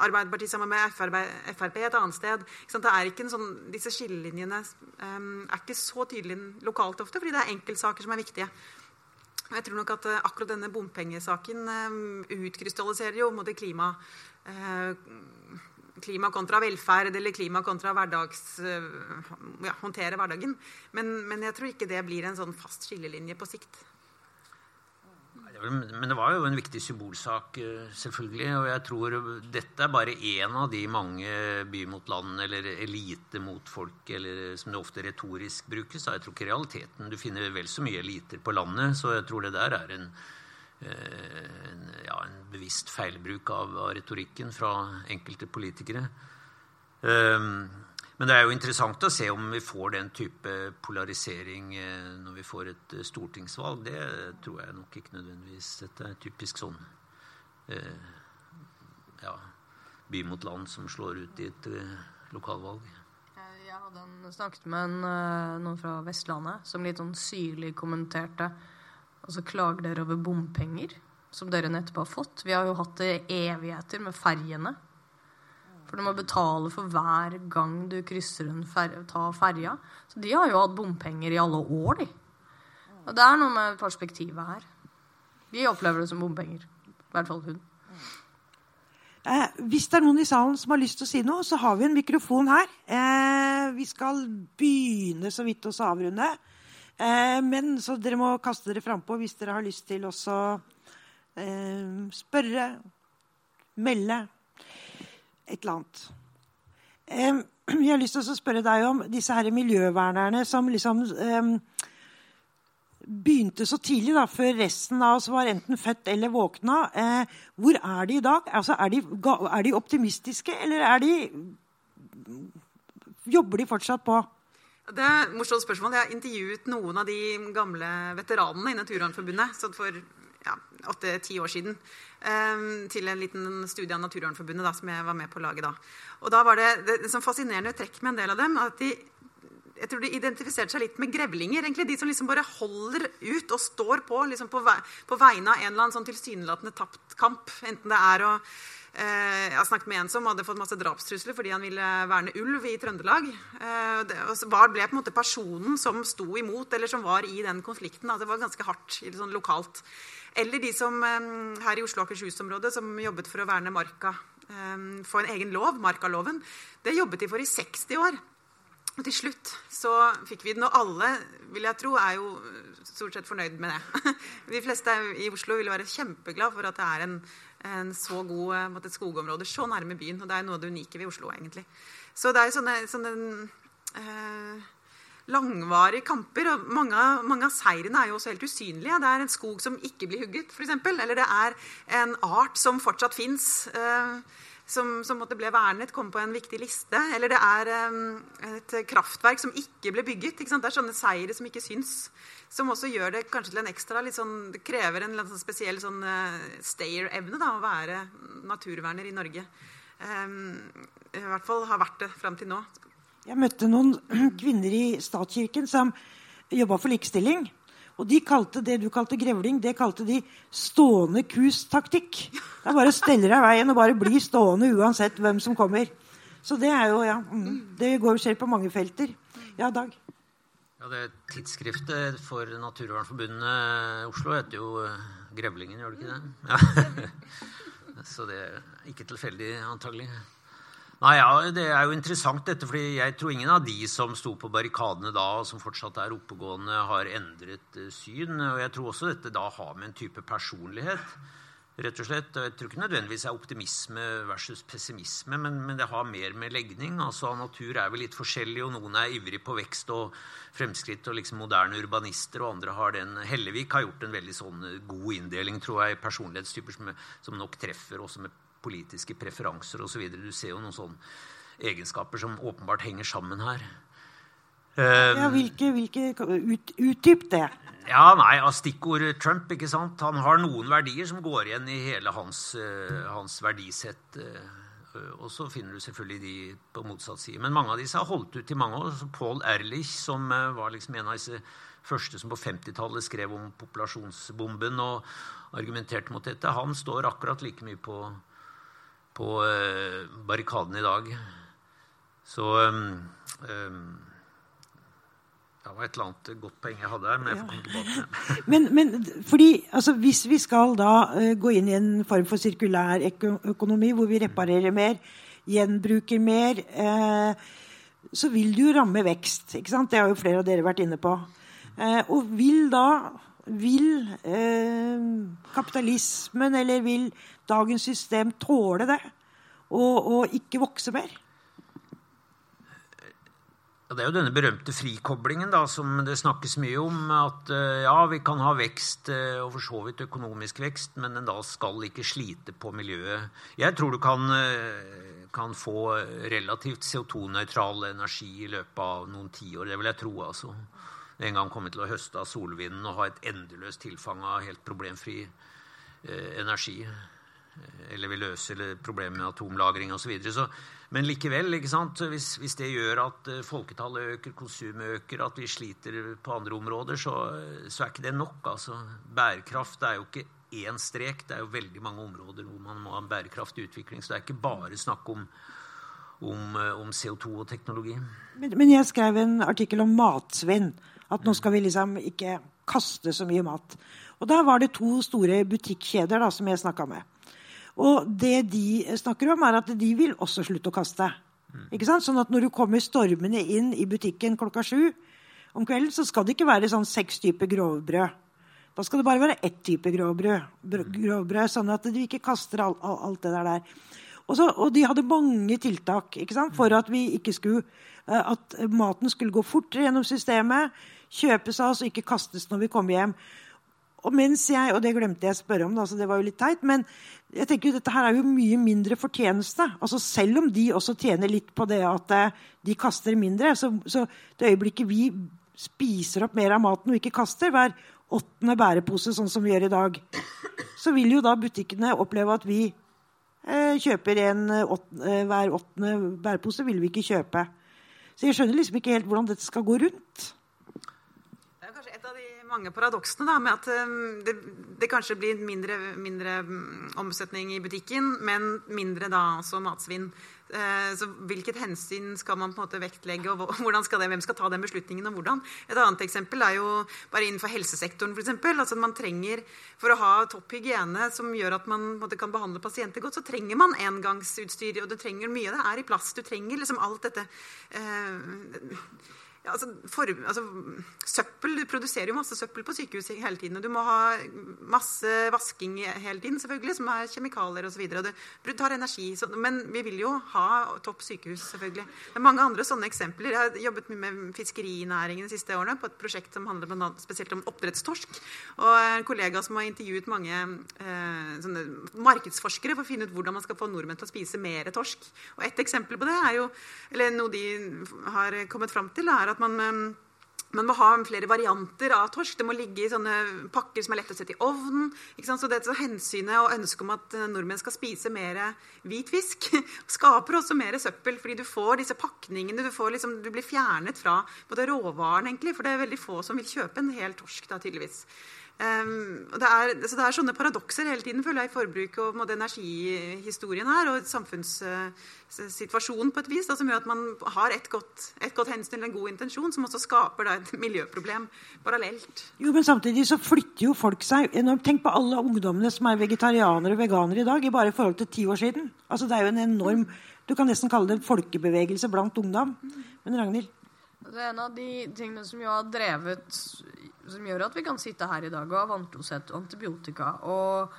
Arbeiderpartiet sammen med Frp et annet sted. Det er ikke en sånn, disse skillelinjene er ikke så tydelige lokalt ofte, fordi det er enkeltsaker som er viktige. Jeg tror nok at akkurat denne bompengesaken utkrystalliserer jo mot klima klima kontra velferd eller klima kontra hverdags, eh, ja, håndtere hverdagen. Men, men, jeg tror ikke det blir en sånn fast skillelinje på sikt. Men det var jo en viktig symbolsak, eh, selvfølgelig. Og jeg tror dette er bare én av de mange by mot land eller elite mot folk, eller som det ofte retorisk brukes. Jeg tror ikke realiteten Du finner vel så mye eliter på landet, så jeg tror det der er en en, ja, en bevisst feilbruk av, av, retorikken fra enkelte politikere. Um, men det er jo interessant å se om vi får den type polarisering eh, når vi får et eh, stortingsvalg. Det tror jeg nok ikke nødvendigvis. Dette er typisk sånn eh, ja, by mot land som slår ut i et eh, lokalvalg. Jeg hadde snakket med en, noen fra Vestlandet som litt sånn syrlig kommenterte og så klager dere over bompenger, som dere nettopp har fått. Vi har jo hatt det evigheter med ferjene. For du må betale for hver gang du krysser en fer tar ferja. Så de har jo hatt bompenger i alle år, de. Og det er noe med perspektivet her. Vi opplever det som bompenger. I hvert fall hun. Eh, hvis det er noen i salen som har lyst til å si noe, så har vi en mikrofon her. Eh, vi skal begynne så vidt å avrunde. Eh, men så dere må kaste dere frampå hvis dere har lyst til også eh, spørre, melde et eller annet. Eh, [CLEARS THROAT] jeg har lyst til å spørre deg om disse her miljøvernerne som liksom eh, begynte så tidlig, da, før resten av oss var enten født eller våkna. Eh, hvor er de i dag? Altså, er, de, er de optimistiske, eller er de Jobber de fortsatt på? Det er et morsomt spørsmål. Jeg har intervjuet noen av de gamle veteranene i Naturvernforbundet for åtte-ti år siden. Um, til en liten studie av Naturvernforbundet som jeg var med på å lage da. Og da var det, det, det som fascinerende trekk med en del av dem, at de jeg tror de identifiserte seg litt med grevlinger. egentlig, De som liksom bare holder ut og står på liksom på, vei, på vegne av en eller annen sånn tilsynelatende tapt kamp. Enten det er å Eh, jeg har snakket med en som hadde fått masse drapstrusler fordi han ville verne ulv i Trøndelag. Eh, og så ble på en måte personen som sto imot, eller som var i den konflikten. Det var ganske hardt sånn lokalt. Eller de som eh, her i Oslo og Akershus-området som jobbet for å verne marka. Få en egen lov, markaloven. Det jobbet de for i 60 år. Og til slutt så fikk vi den, og alle vil jeg tro, er jo stort sett fornøyd med det. [LAUGHS] De fleste i Oslo vil være kjempeglad for at det er en en så god et skogområde så nærme byen. Og det er noe av det unike ved Oslo, egentlig. Så det er jo sånne, sånne eh, langvarige kamper. Og mange, mange, av seirene er jo også helt usynlige. Det er en skog som ikke blir hugget, f.eks. Eller det er en art som fortsatt fins. Eh, som, som ble vernet, kom på en viktig liste. Eller det er um, et kraftverk som ikke ble bygget. Ikke det er sånne seire som ikke syns. Som også gjør det kanskje til en ekstra sånn, Det krever en sånn spesiell sånn, uh, stayer-evne å være naturverner i Norge. Um, I hvert fall har vært det fram til nå. Jeg møtte noen [CLEARS THROAT] kvinner i statskirken som jobba for likestilling. Og de kalte det du kalte grevling, det kalte de stående kus-taktikk. Det er bare å stelle deg veien og bare bli stående uansett hvem som kommer. Så det er jo, ja, mm, det går skjer på mange felter. Ja, Dag? Ja, det Tidsskriftet for Naturvernforbundet Oslo heter jo eh, Grevlingen, gjør det ikke det? Ja. [LAUGHS] Så det er ikke tilfeldig, antagelig. Nei, ja, Det er jo interessant, dette, fordi jeg tror ingen av de som sto på barrikadene da, og som fortsatt er oppegående, har endret uh, syn. Og jeg tror også dette da har med en type personlighet rett og slett. Jeg tror ikke nødvendigvis er optimisme versus pessimisme, men, men, det har mer med legning. altså Natur er vel litt forskjellig, og noen er ivrig på vekst og fremskritt og liksom moderne urbanister, og andre har den Hellevik har gjort en veldig sånn god inndeling, tror jeg, personlighetstyper som, som nok treffer også med politiske preferanser osv. Du ser jo noen sånne egenskaper som åpenbart henger sammen her. ja, hvilke, hvilke ut, Utdyp det. Ja, nei, av Stikkord Trump. ikke sant? Han har noen verdier som går igjen i hele hans, uh, hans verdisett. Uh, og så finner du selvfølgelig de på motsatt side. Men mange av disse har holdt ut i mange år. Paul Erlich, som uh, var liksom en av disse første som på 50-tallet skrev om populasjonsbomben og argumenterte mot dette, han står akkurat like mye på på eh, barrikadene i dag. Så um, um, det var et eller annet godt poeng jeg hadde her, men jeg får komme tilbake til det. [LAUGHS] men, men fordi, altså, hvis vi skal da uh, gå inn i en form for sirkulær økonomi, hvor vi reparerer mer, gjenbruker mer, uh, så vil det jo ramme vekst. ikke sant? Det har jo flere av dere vært inne på. Uh, og vil da vil kapitalismen eller vil dagens system tåle det? Og, og ikke vokse mer? Ja, det er jo denne berømte frikoblingen da, som det snakkes mye om. At eh, ja, vi kan ha vekst, eh, og for så vidt økonomisk vekst, men den da skal ikke slite på miljøet. Jeg tror du kan, eh, kan få relativt CO2-nøytral energi i løpet av noen tiår. Det vil jeg tro. altså. En gang komme til å høste av solvinden og ha et endeløst tilfang av helt problemfri eh, energi. Eller vi løser problemet med atomlagring osv. Men likevel, hvis, hvis, det gjør at eh, folketallet øker, konsumet øker, at vi sliter på andre områder, så, så er ikke det nok. Altså, bærekraft er jo ikke én strek. Det er jo veldig mange områder hvor man må ha en bærekraftig utvikling. Så det er ikke bare snakk om, om, eh, om CO2 og teknologi. Men, men, jeg skrev en artikkel om matsvinn. At nå skal vi liksom ikke kaste så mye mat. Og da var det to store butikkjeder da, som jeg snakka med. Og det de snakker om, er at de vil også slutte å kaste. Ikke sant? Sånn at når du kommer stormende inn i butikken klokka sju om kvelden, så skal det ikke være sånn seks typer grovbrød. Da skal det bare være ett type grovbrød, grovbrød sånn at du ikke kaster alt, alt det der. Og, så, og, de hadde mange tiltak sant, for at vi ikke skulle eh, at maten skulle gå fortere gjennom systemet, kjøpes av oss og ikke kastes når vi kommer hjem. Og mens jeg, og det glemte jeg å spørre om, så det var jo litt teit, men jeg tenker jo dette her er jo mye mindre fortjeneste. Altså Selv om de også tjener litt på det at eh, de kaster mindre, så, så det øyeblikket vi spiser opp mer av maten og ikke kaster hver åttende bærepose, sånn som vi gjør i dag, så vil jo da butikkene oppleve at vi eh, kjøper en åttende, eh, hver åttende bærepose. vil vi ikke kjøpe. Så jeg skjønner liksom ikke helt hvordan dette skal gå rundt mange paradoksene da, med at um, det, det, kanskje blir mindre, mindre um, omsetning i butikken, men mindre da altså matsvinn. Uh, så Hvilket hensyn skal man på en måte vektlegge, og skal det, hvem skal ta den beslutningen? og hvordan? Et annet eksempel er jo bare innenfor helsesektoren. For eksempel. altså man trenger, For å ha topp hygiene som gjør at man måte, kan behandle pasienter godt, så trenger man engangsutstyr. Og du trenger mye. Det er i plass. Du trenger liksom alt dette. Uh, altså, for, altså, søppel, Du produserer jo masse søppel på sykehus hele tiden. Og du må ha masse vasking hele tiden, selvfølgelig, som er kjemikalier osv. Du tar energi. Så, men vi vil jo ha topp sykehus, selvfølgelig. Det er mange andre sånne eksempler. Jeg har jobbet mye med fiskerinæringen de siste årene på et prosjekt som handler spesielt om oppdrettstorsk. Og en kollega som har intervjuet mange eh, markedsforskere for å finne ut hvordan man skal få nordmenn til å spise mer torsk. Og Et eksempel på det er jo, eller noe de har kommet fram til, er at at man, ehm, man må ha flere varianter av torsk. Det må ligge i sånne pakker som er lett å sette i ovnen. Så det er hensynet og ønsket om at eh, nordmenn skal spise mer hvit fisk, [LAUGHS] skaper også mer søppel. Fordi du får disse pakningene. Du, liksom, du blir fjernet fra både råvaren, egentlig. For det er veldig få som vil kjøpe en hel torsk, da, tydeligvis. Um, det, er, så det er sånne paradokser hele tiden føler jeg, i forbruket og måte, energihistorien her, og samfunnssituasjonen på et vis, da, som gjør at man har et godt, et godt hensyn til en god intensjon, som også skaper da, et miljøproblem parallelt. Jo, Men samtidig så flytter jo folk seg enormt. Tenk på alle ungdommene som er vegetarianere og veganere i dag, i bare forhold til ti år siden. Altså, det er jo en enorm Du kan nesten kalle det en folkebevegelse blant ungdom. Men Ragnhild? Det er en av de tingene som jo har drevet som gjør at vi kan sitte her i dag og ha vanntosett antibiotika og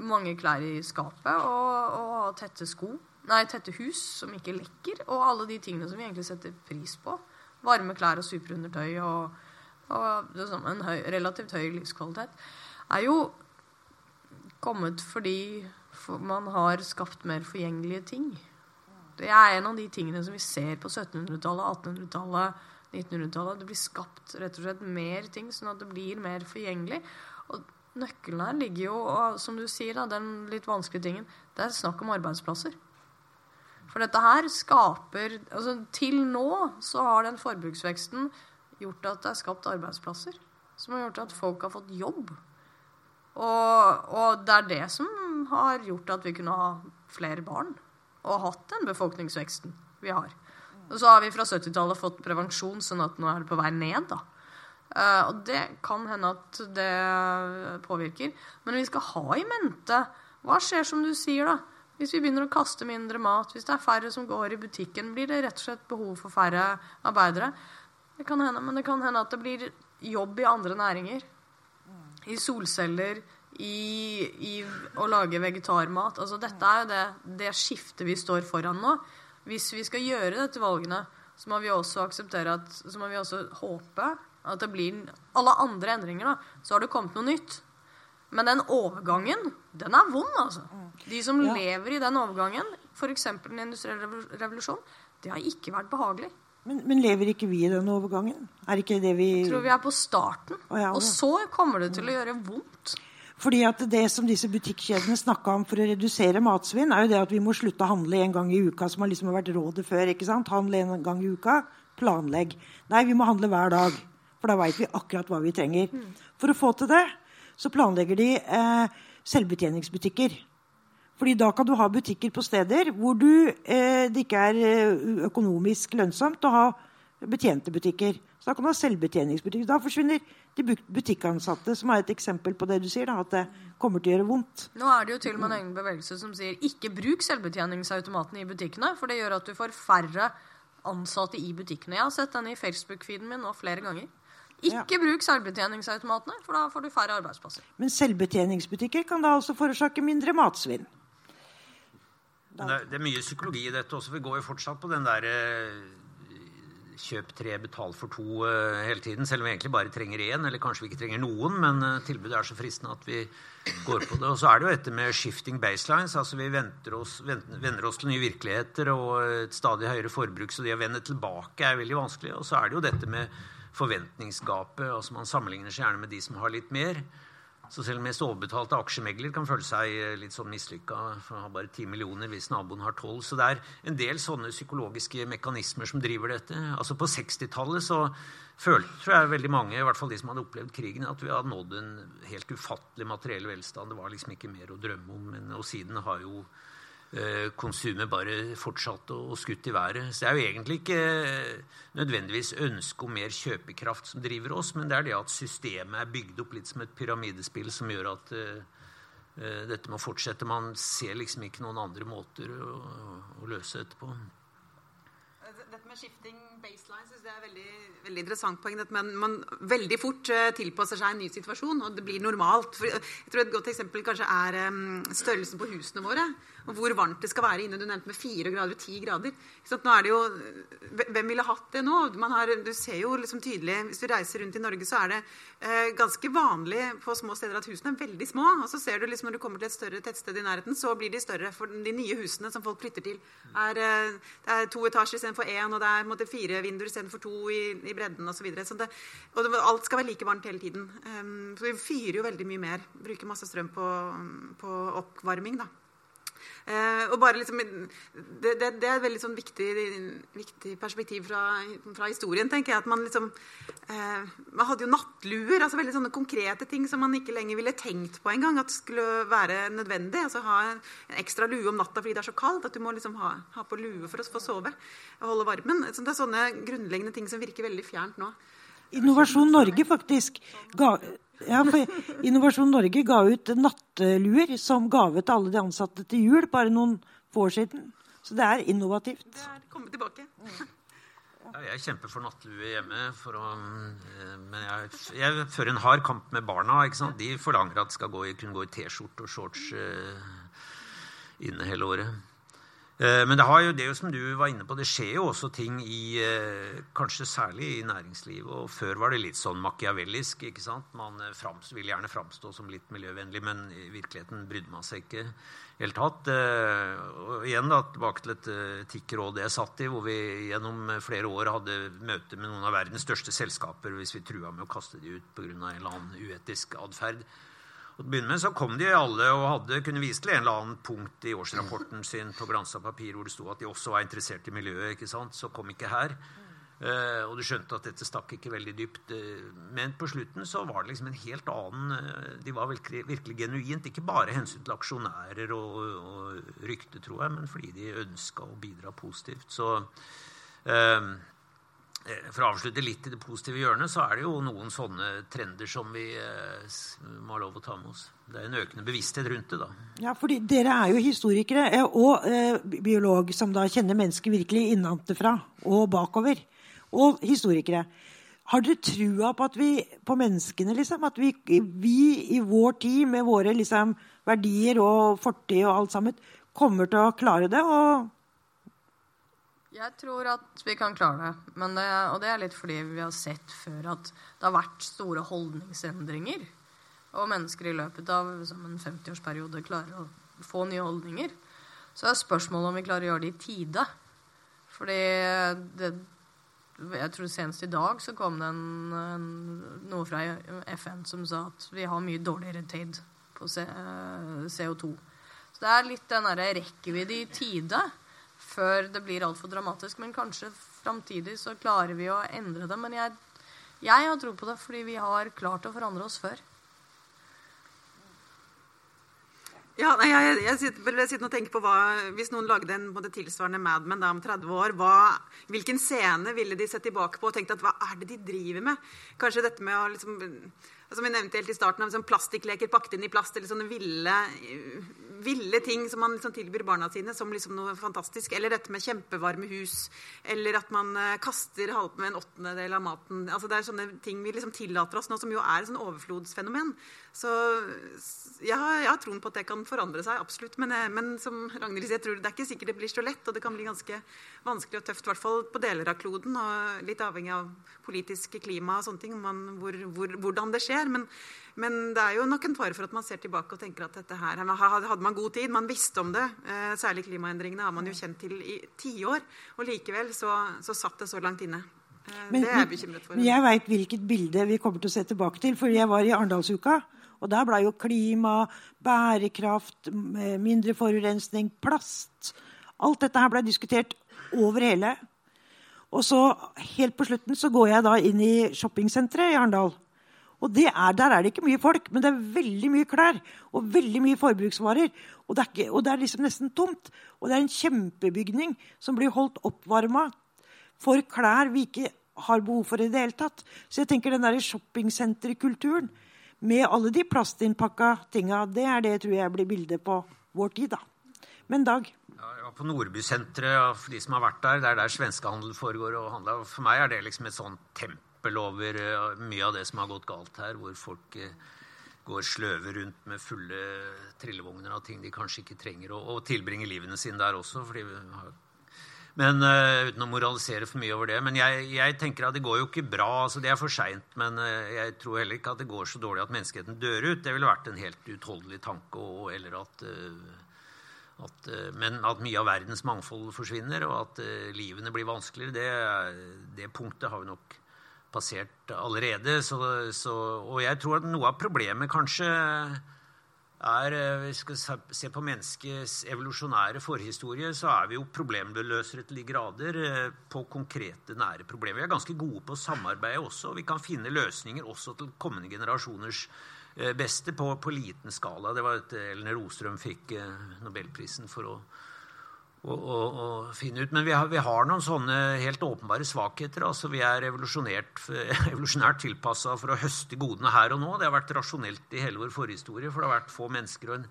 mange klær i skapet og, og tette sko. Nei, tette hus som ikke lekker, og alle de tingene som vi egentlig setter pris på. Varme klær og superundertøy og, og liksom en høy, relativt høy livskvalitet. Er jo kommet fordi man har skapt mer forgjengelige ting. Det er en av de tingene som vi ser på 1700-tallet, 1800-tallet 1900-tallet. Det blir skapt rett og slett mer ting, sånn at det blir mer forgjengelig. Og nøkkelen her ligger jo, og, som du sier, da, den litt vanskelige tingen, det er snakk om arbeidsplasser. For dette her skaper altså Til nå så har den forbruksveksten gjort at det er skapt arbeidsplasser. Som har gjort at folk har fått jobb. Og, og det er det som har gjort at vi kunne ha flere barn. Og hatt den befolkningsveksten vi har. Og så har vi fra 70-tallet fått prevensjon, sånn at nå er det på vei ned. da. Uh, og det kan hende at det påvirker. Men vi skal ha i mente hva skjer, som du sier, da? Hvis vi begynner å kaste mindre mat, hvis det er færre som går i butikken, blir det rett og slett behov for færre arbeidere. Det kan hende, Men det kan hende at det blir jobb i andre næringer. I solceller, i, i å lage vegetarmat. Altså, dette er jo det, det skiftet vi står foran nå hvis vi skal gjøre dette valgene, så må vi også akseptere at, så må vi også håpe at det blir alle andre endringer. da, Så har det kommet noe nytt. Men den overgangen, den er vond, altså. De som ja. lever i den overgangen, f.eks. den industrielle revolusjonen, det har ikke vært behagelig. Men, men, lever ikke vi i den overgangen? Er ikke det vi Jeg tror vi er på starten. Oh, ja, og så kommer det til å gjøre vondt. Fordi at Det som disse butikkjedene snakka om for å redusere matsvinn, er jo det at vi må slutte å handle en gang i uka, som har liksom vært rådet før. ikke sant? Handle en gang i uka, planlegg. Nei, vi må handle hver dag. For da veit vi akkurat hva vi trenger. For å få til det så planlegger de eh, selvbetjeningsbutikker. Fordi da kan du ha butikker på steder hvor du, eh, det ikke er eh, økonomisk lønnsomt å ha betjente butikker. Snakk da kan du ha selvbetjeningsbutikker. Da forsvinner de butikkansatte, som er et eksempel på det du sier, da, at det kommer til å gjøre vondt. Nå er det jo til og med en egen bevegelse som sier ikke bruk selvbetjeningsautomatene i butikkene, for det gjør at du får færre ansatte i butikkene. Jeg har sett den i Facebook-feeden min nå flere ganger. Ikke ja. bruk selvbetjeningsautomatene, for da får du færre arbeidsplasser. Men selvbetjeningsbutikker kan da altså forårsake mindre matsvinn? Det er, det er, mye psykologi i dette også. Vi går jo fortsatt på den der eh, kjøp tre, betal for to uh, hele tiden. Selv om vi egentlig bare trenger én, eller kanskje vi ikke trenger noen. Men uh, tilbudet er så fristende at vi går på det. Og så er det jo dette med shifting baselines. altså Vi oss, vender oss til nye virkeligheter og et stadig høyere forbruk. Så det å vende tilbake er veldig vanskelig. Og så er det jo dette med forventningsgapet. altså Man sammenligner seg gjerne med de som har litt mer. Så selv mest overbetalte aksjemegler kan føle seg eh, litt sånn mislykka for å ha bare 10 millioner hvis naboen har 12. Så det er en del sånne psykologiske mekanismer som driver dette. Altså På 60-tallet så følte tror jeg veldig mange, i hvert fall de som hadde opplevd krigen, at vi hadde nådd en helt ufattelig materiell velstand. Det var liksom ikke mer å drømme om. Men, og siden har jo konsumet bare fortsatte å skutt i været. Så det er jo egentlig ikke nødvendigvis ønsket om mer kjøpekraft som driver oss, men det er det at systemet er bygd opp litt som et pyramidespill som gjør at uh, dette må fortsette. Man ser liksom ikke noen andre måter å, å løse dette på. Dette med shifting baseline syns jeg er veldig, veldig interessant poeng. at man, man veldig fort tilpasser seg en ny situasjon, og det blir normalt. For, jeg tror Et godt eksempel kanskje er um, størrelsen på husene våre. Og hvor varmt det skal være inne. Du nevnte med fire grader og ti grader. Så nå er det jo, Hvem ville hatt det nå? Har, du ser jo liksom tydelig, Hvis du reiser rundt i Norge, så er det eh, ganske vanlig på små steder at husene er veldig små. Og så ser du liksom når du kommer til et større tettsted i nærheten, så blir de større. For de nye husene som folk flytter til, er, eh, det er to etasjer istedenfor én, og det er måte, fire vinduer istedenfor to i, i bredden osv. Så det, og det, alt skal være like varmt hele tiden. Um, så vi fyrer jo veldig mye mer. Bruker masse strøm på, på oppvarming. da. Uh, og bare liksom, det, det, det, er et veldig sånn viktig, viktig perspektiv fra, fra, historien. tenker jeg, at Man liksom, eh, man hadde jo nattluer. altså veldig sånne konkrete ting som man ikke lenger ville tenkt på engang. At skulle være nødvendig. altså Ha en, ekstra lue om natta fordi det er så kaldt. At du må liksom ha, ha på lue for å få sove og holde varmen. Så det er sånne grunnleggende ting som virker veldig fjernt nå. Innovasjon Norge faktisk ga ja, for Innovasjon Norge ga ut nattluer som gave til alle de ansatte til jul bare noen få år siden. Så det er innovativt. Det er kommet tilbake. Ja, jeg kjemper for nattlue hjemme. For å, eh, men jeg, jeg fører en hard kamp med barna. De forlanger at de skal gå, kunne gå i T-skjorte og shorts uh, inne hele året. Eh, men det, har jo, det jo som du var inne på, det skjer jo også ting i eh, Kanskje særlig i næringslivet. Og før var det litt sånn machiavellisk. ikke sant? Man eh, frams, vil gjerne framstå som litt miljøvennlig, men i virkeligheten brydde man seg ikke helt tatt. Og igjen da, tilbake til et etikkråd jeg satt i, hvor vi gjennom flere år hadde møte med noen av verdens største selskaper hvis vi trua med å kaste de ut pga. en eller annen uetisk atferd. Til å begynne med så kom de alle og hadde, kunne vise til en eller annen punkt i årsrapporten sin på glansa papir hvor det sto at de også var interessert i miljøet. ikke sant? Så kom ikke her. Uh, og du skjønte at dette stakk ikke veldig dypt. Uh, men på slutten så var det liksom en helt annen uh, De var virkelig, virkelig, genuint. Ikke bare hensyn til aksjonærer og, og rykte, tror jeg, men fordi de ønska å bidra positivt. Så for å avslutte litt i det positive hjørnet, så er det jo noen sånne trender som vi eh, må ha lov å ta med oss. Det er en økende bevissthet rundt det. da. Ja, fordi Dere er jo historikere eh, og eh, biolog som da kjenner mennesket virkelig innenfra og bakover. Og historikere. Har dere trua på, at vi, på menneskene, liksom? At vi, vi i vår tid, med våre liksom, verdier og fortid og alt sammen, kommer til å klare det? og jeg tror at vi kan klare det. det. Og det er litt fordi vi har sett før at det har vært store holdningsendringer. Og mennesker i løpet av en 50-årsperiode klarer å få nye holdninger. Så det er spørsmålet om vi klarer å gjøre det i tide. Fordi det, jeg tror senest i dag så kom det en, en, noe fra FN som sa at vi har mye dårligere tid på CO2. Så det er litt den derre rekkevidde i tide før det blir altfor dramatisk. Men kanskje framtidig så klarer vi å endre det. Men jeg, jeg har tro på det fordi vi har klart å forandre oss før. Ja, nei, jeg, jeg, sitter, jeg, sitter, og tenker på hva, Hvis noen lagde en, måte, tilsvarende Mad Men da, om 30 år, hva, hvilken scene ville de sett tilbake på og tenkt at hva er det de driver med? Kanskje dette med å liksom, som vi nevnte helt i starten, liksom plastikkleker pakket inn i plast, eller sånne ville, ville ting som man liksom tilbyr barna sine som liksom noe fantastisk. Eller dette med kjempevarme hus. Eller at man uh, kaster halv en åttendedel av maten. Altså, det er sånne ting vi liksom tillater oss nå, som jo er et sånn overflodsfenomen. Så jeg har, jeg har troen på at det kan forandre seg, absolutt. Men, men som Ragnhild sier, jeg tror det er ikke sikkert det blir så lett. Og det kan bli ganske vanskelig og tøft, i hvert fall på deler av kloden. Og litt avhengig av politisk klima og sånne ting, man, hvor, hvor, hvordan det skjer skjer. Men, men, det er jo nok en fare for at man ser tilbake og tenker at dette her hadde man god tid. Man visste om det. Eh, særlig klimaendringene har man jo kjent til i tiår. Og likevel så, så satt det så langt inne. Eh, men, det er jeg bekymret for. Men jeg veit hvilket bilde vi kommer til å se tilbake til. For jeg var i Arendalsuka. Og der ble jo klima, bærekraft, mindre forurensning, plast Alt dette her ble diskutert over hele. Og så helt på slutten så går jeg da inn i shoppingsenteret i Arendal. Og er, Der er det ikke mye folk, men det er veldig mye klær og veldig mye forbruksvarer. Og det, er ikke, og det er liksom nesten tomt. Og det er en kjempebygning som blir holdt oppvarma for klær vi ikke har behov for i det hele tatt. Så jeg tenker den der shoppingsenterkulturen med alle de plastinnpakka tinga, det er det tror jeg blir bildet på vår tid. da. Men Dag? Ja, på Nordbysenteret, for de som har vært der. Det er der svenskehandel foregår. og handler. For meg er det liksom et sånn tempel over uh, mye av det som har gått galt her, hvor folk går sløve rundt med fulle trillevogner av ting de kanskje ikke trenger, og, og tilbringer livene sine der også. fordi vi har men uh, Uten å moralisere for mye over det. Men jeg, jeg, tenker at det går jo ikke bra. altså Det er for seint. Men uh, jeg tror heller ikke at det går så dårlig at menneskeheten dør ut. Det ville vært en helt utholdelig tanke. Og, eller at, uh, at Men at mye av verdens mangfold forsvinner, og at livene blir vanskeligere, det, det, punktet har vi nok passert allerede. Så, så, og jeg tror at noe av problemet kanskje er, hvis vi skal se på menneskets evolusjonære forhistorie, så er vi jo problembeløsere til de grader eh, på konkrete, nære problemer. Vi er ganske gode på å samarbeide også. Vi kan finne løsninger også til kommende generasjoners eh, beste på, på liten skala. Det var et Elner Rostrøm fikk Nobelprisen for å å, å, finne ut. Men vi har, vi har, noen sånne helt åpenbare svakheter. altså Vi er [LAUGHS] evolusjonært tilpassa for å høste godene her og nå. Det har vært rasjonelt i hele vår forhistorie, for det har vært få mennesker og en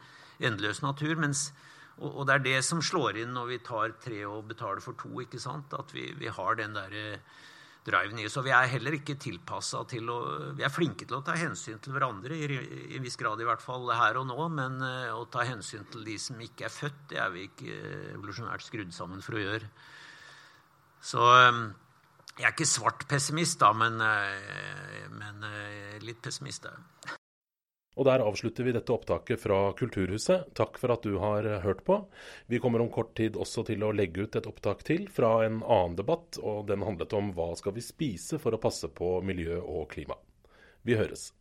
endeløs natur. Mens, og, og, det er det som slår inn når vi tar tre og betaler for to. ikke sant? At vi, vi har den derre driven i Så vi er heller ikke tilpassa til å Vi er flinke til å ta hensyn til hverandre, i, i en viss grad i hvert fall her og nå, men uh, å ta hensyn til de som ikke er født, det er vi ikke evolusjonært skrudd sammen for å gjøre. Så um, jeg er ikke svart pessimist, da, men, uh, men litt pessimist er jeg. Og der avslutter vi dette opptaket fra Kulturhuset. Takk for at du har hørt på. Vi kommer om kort tid også til å legge ut et opptak til fra en annen debatt, og den handlet om hva skal vi spise for å passe på miljø og klima. Vi høres.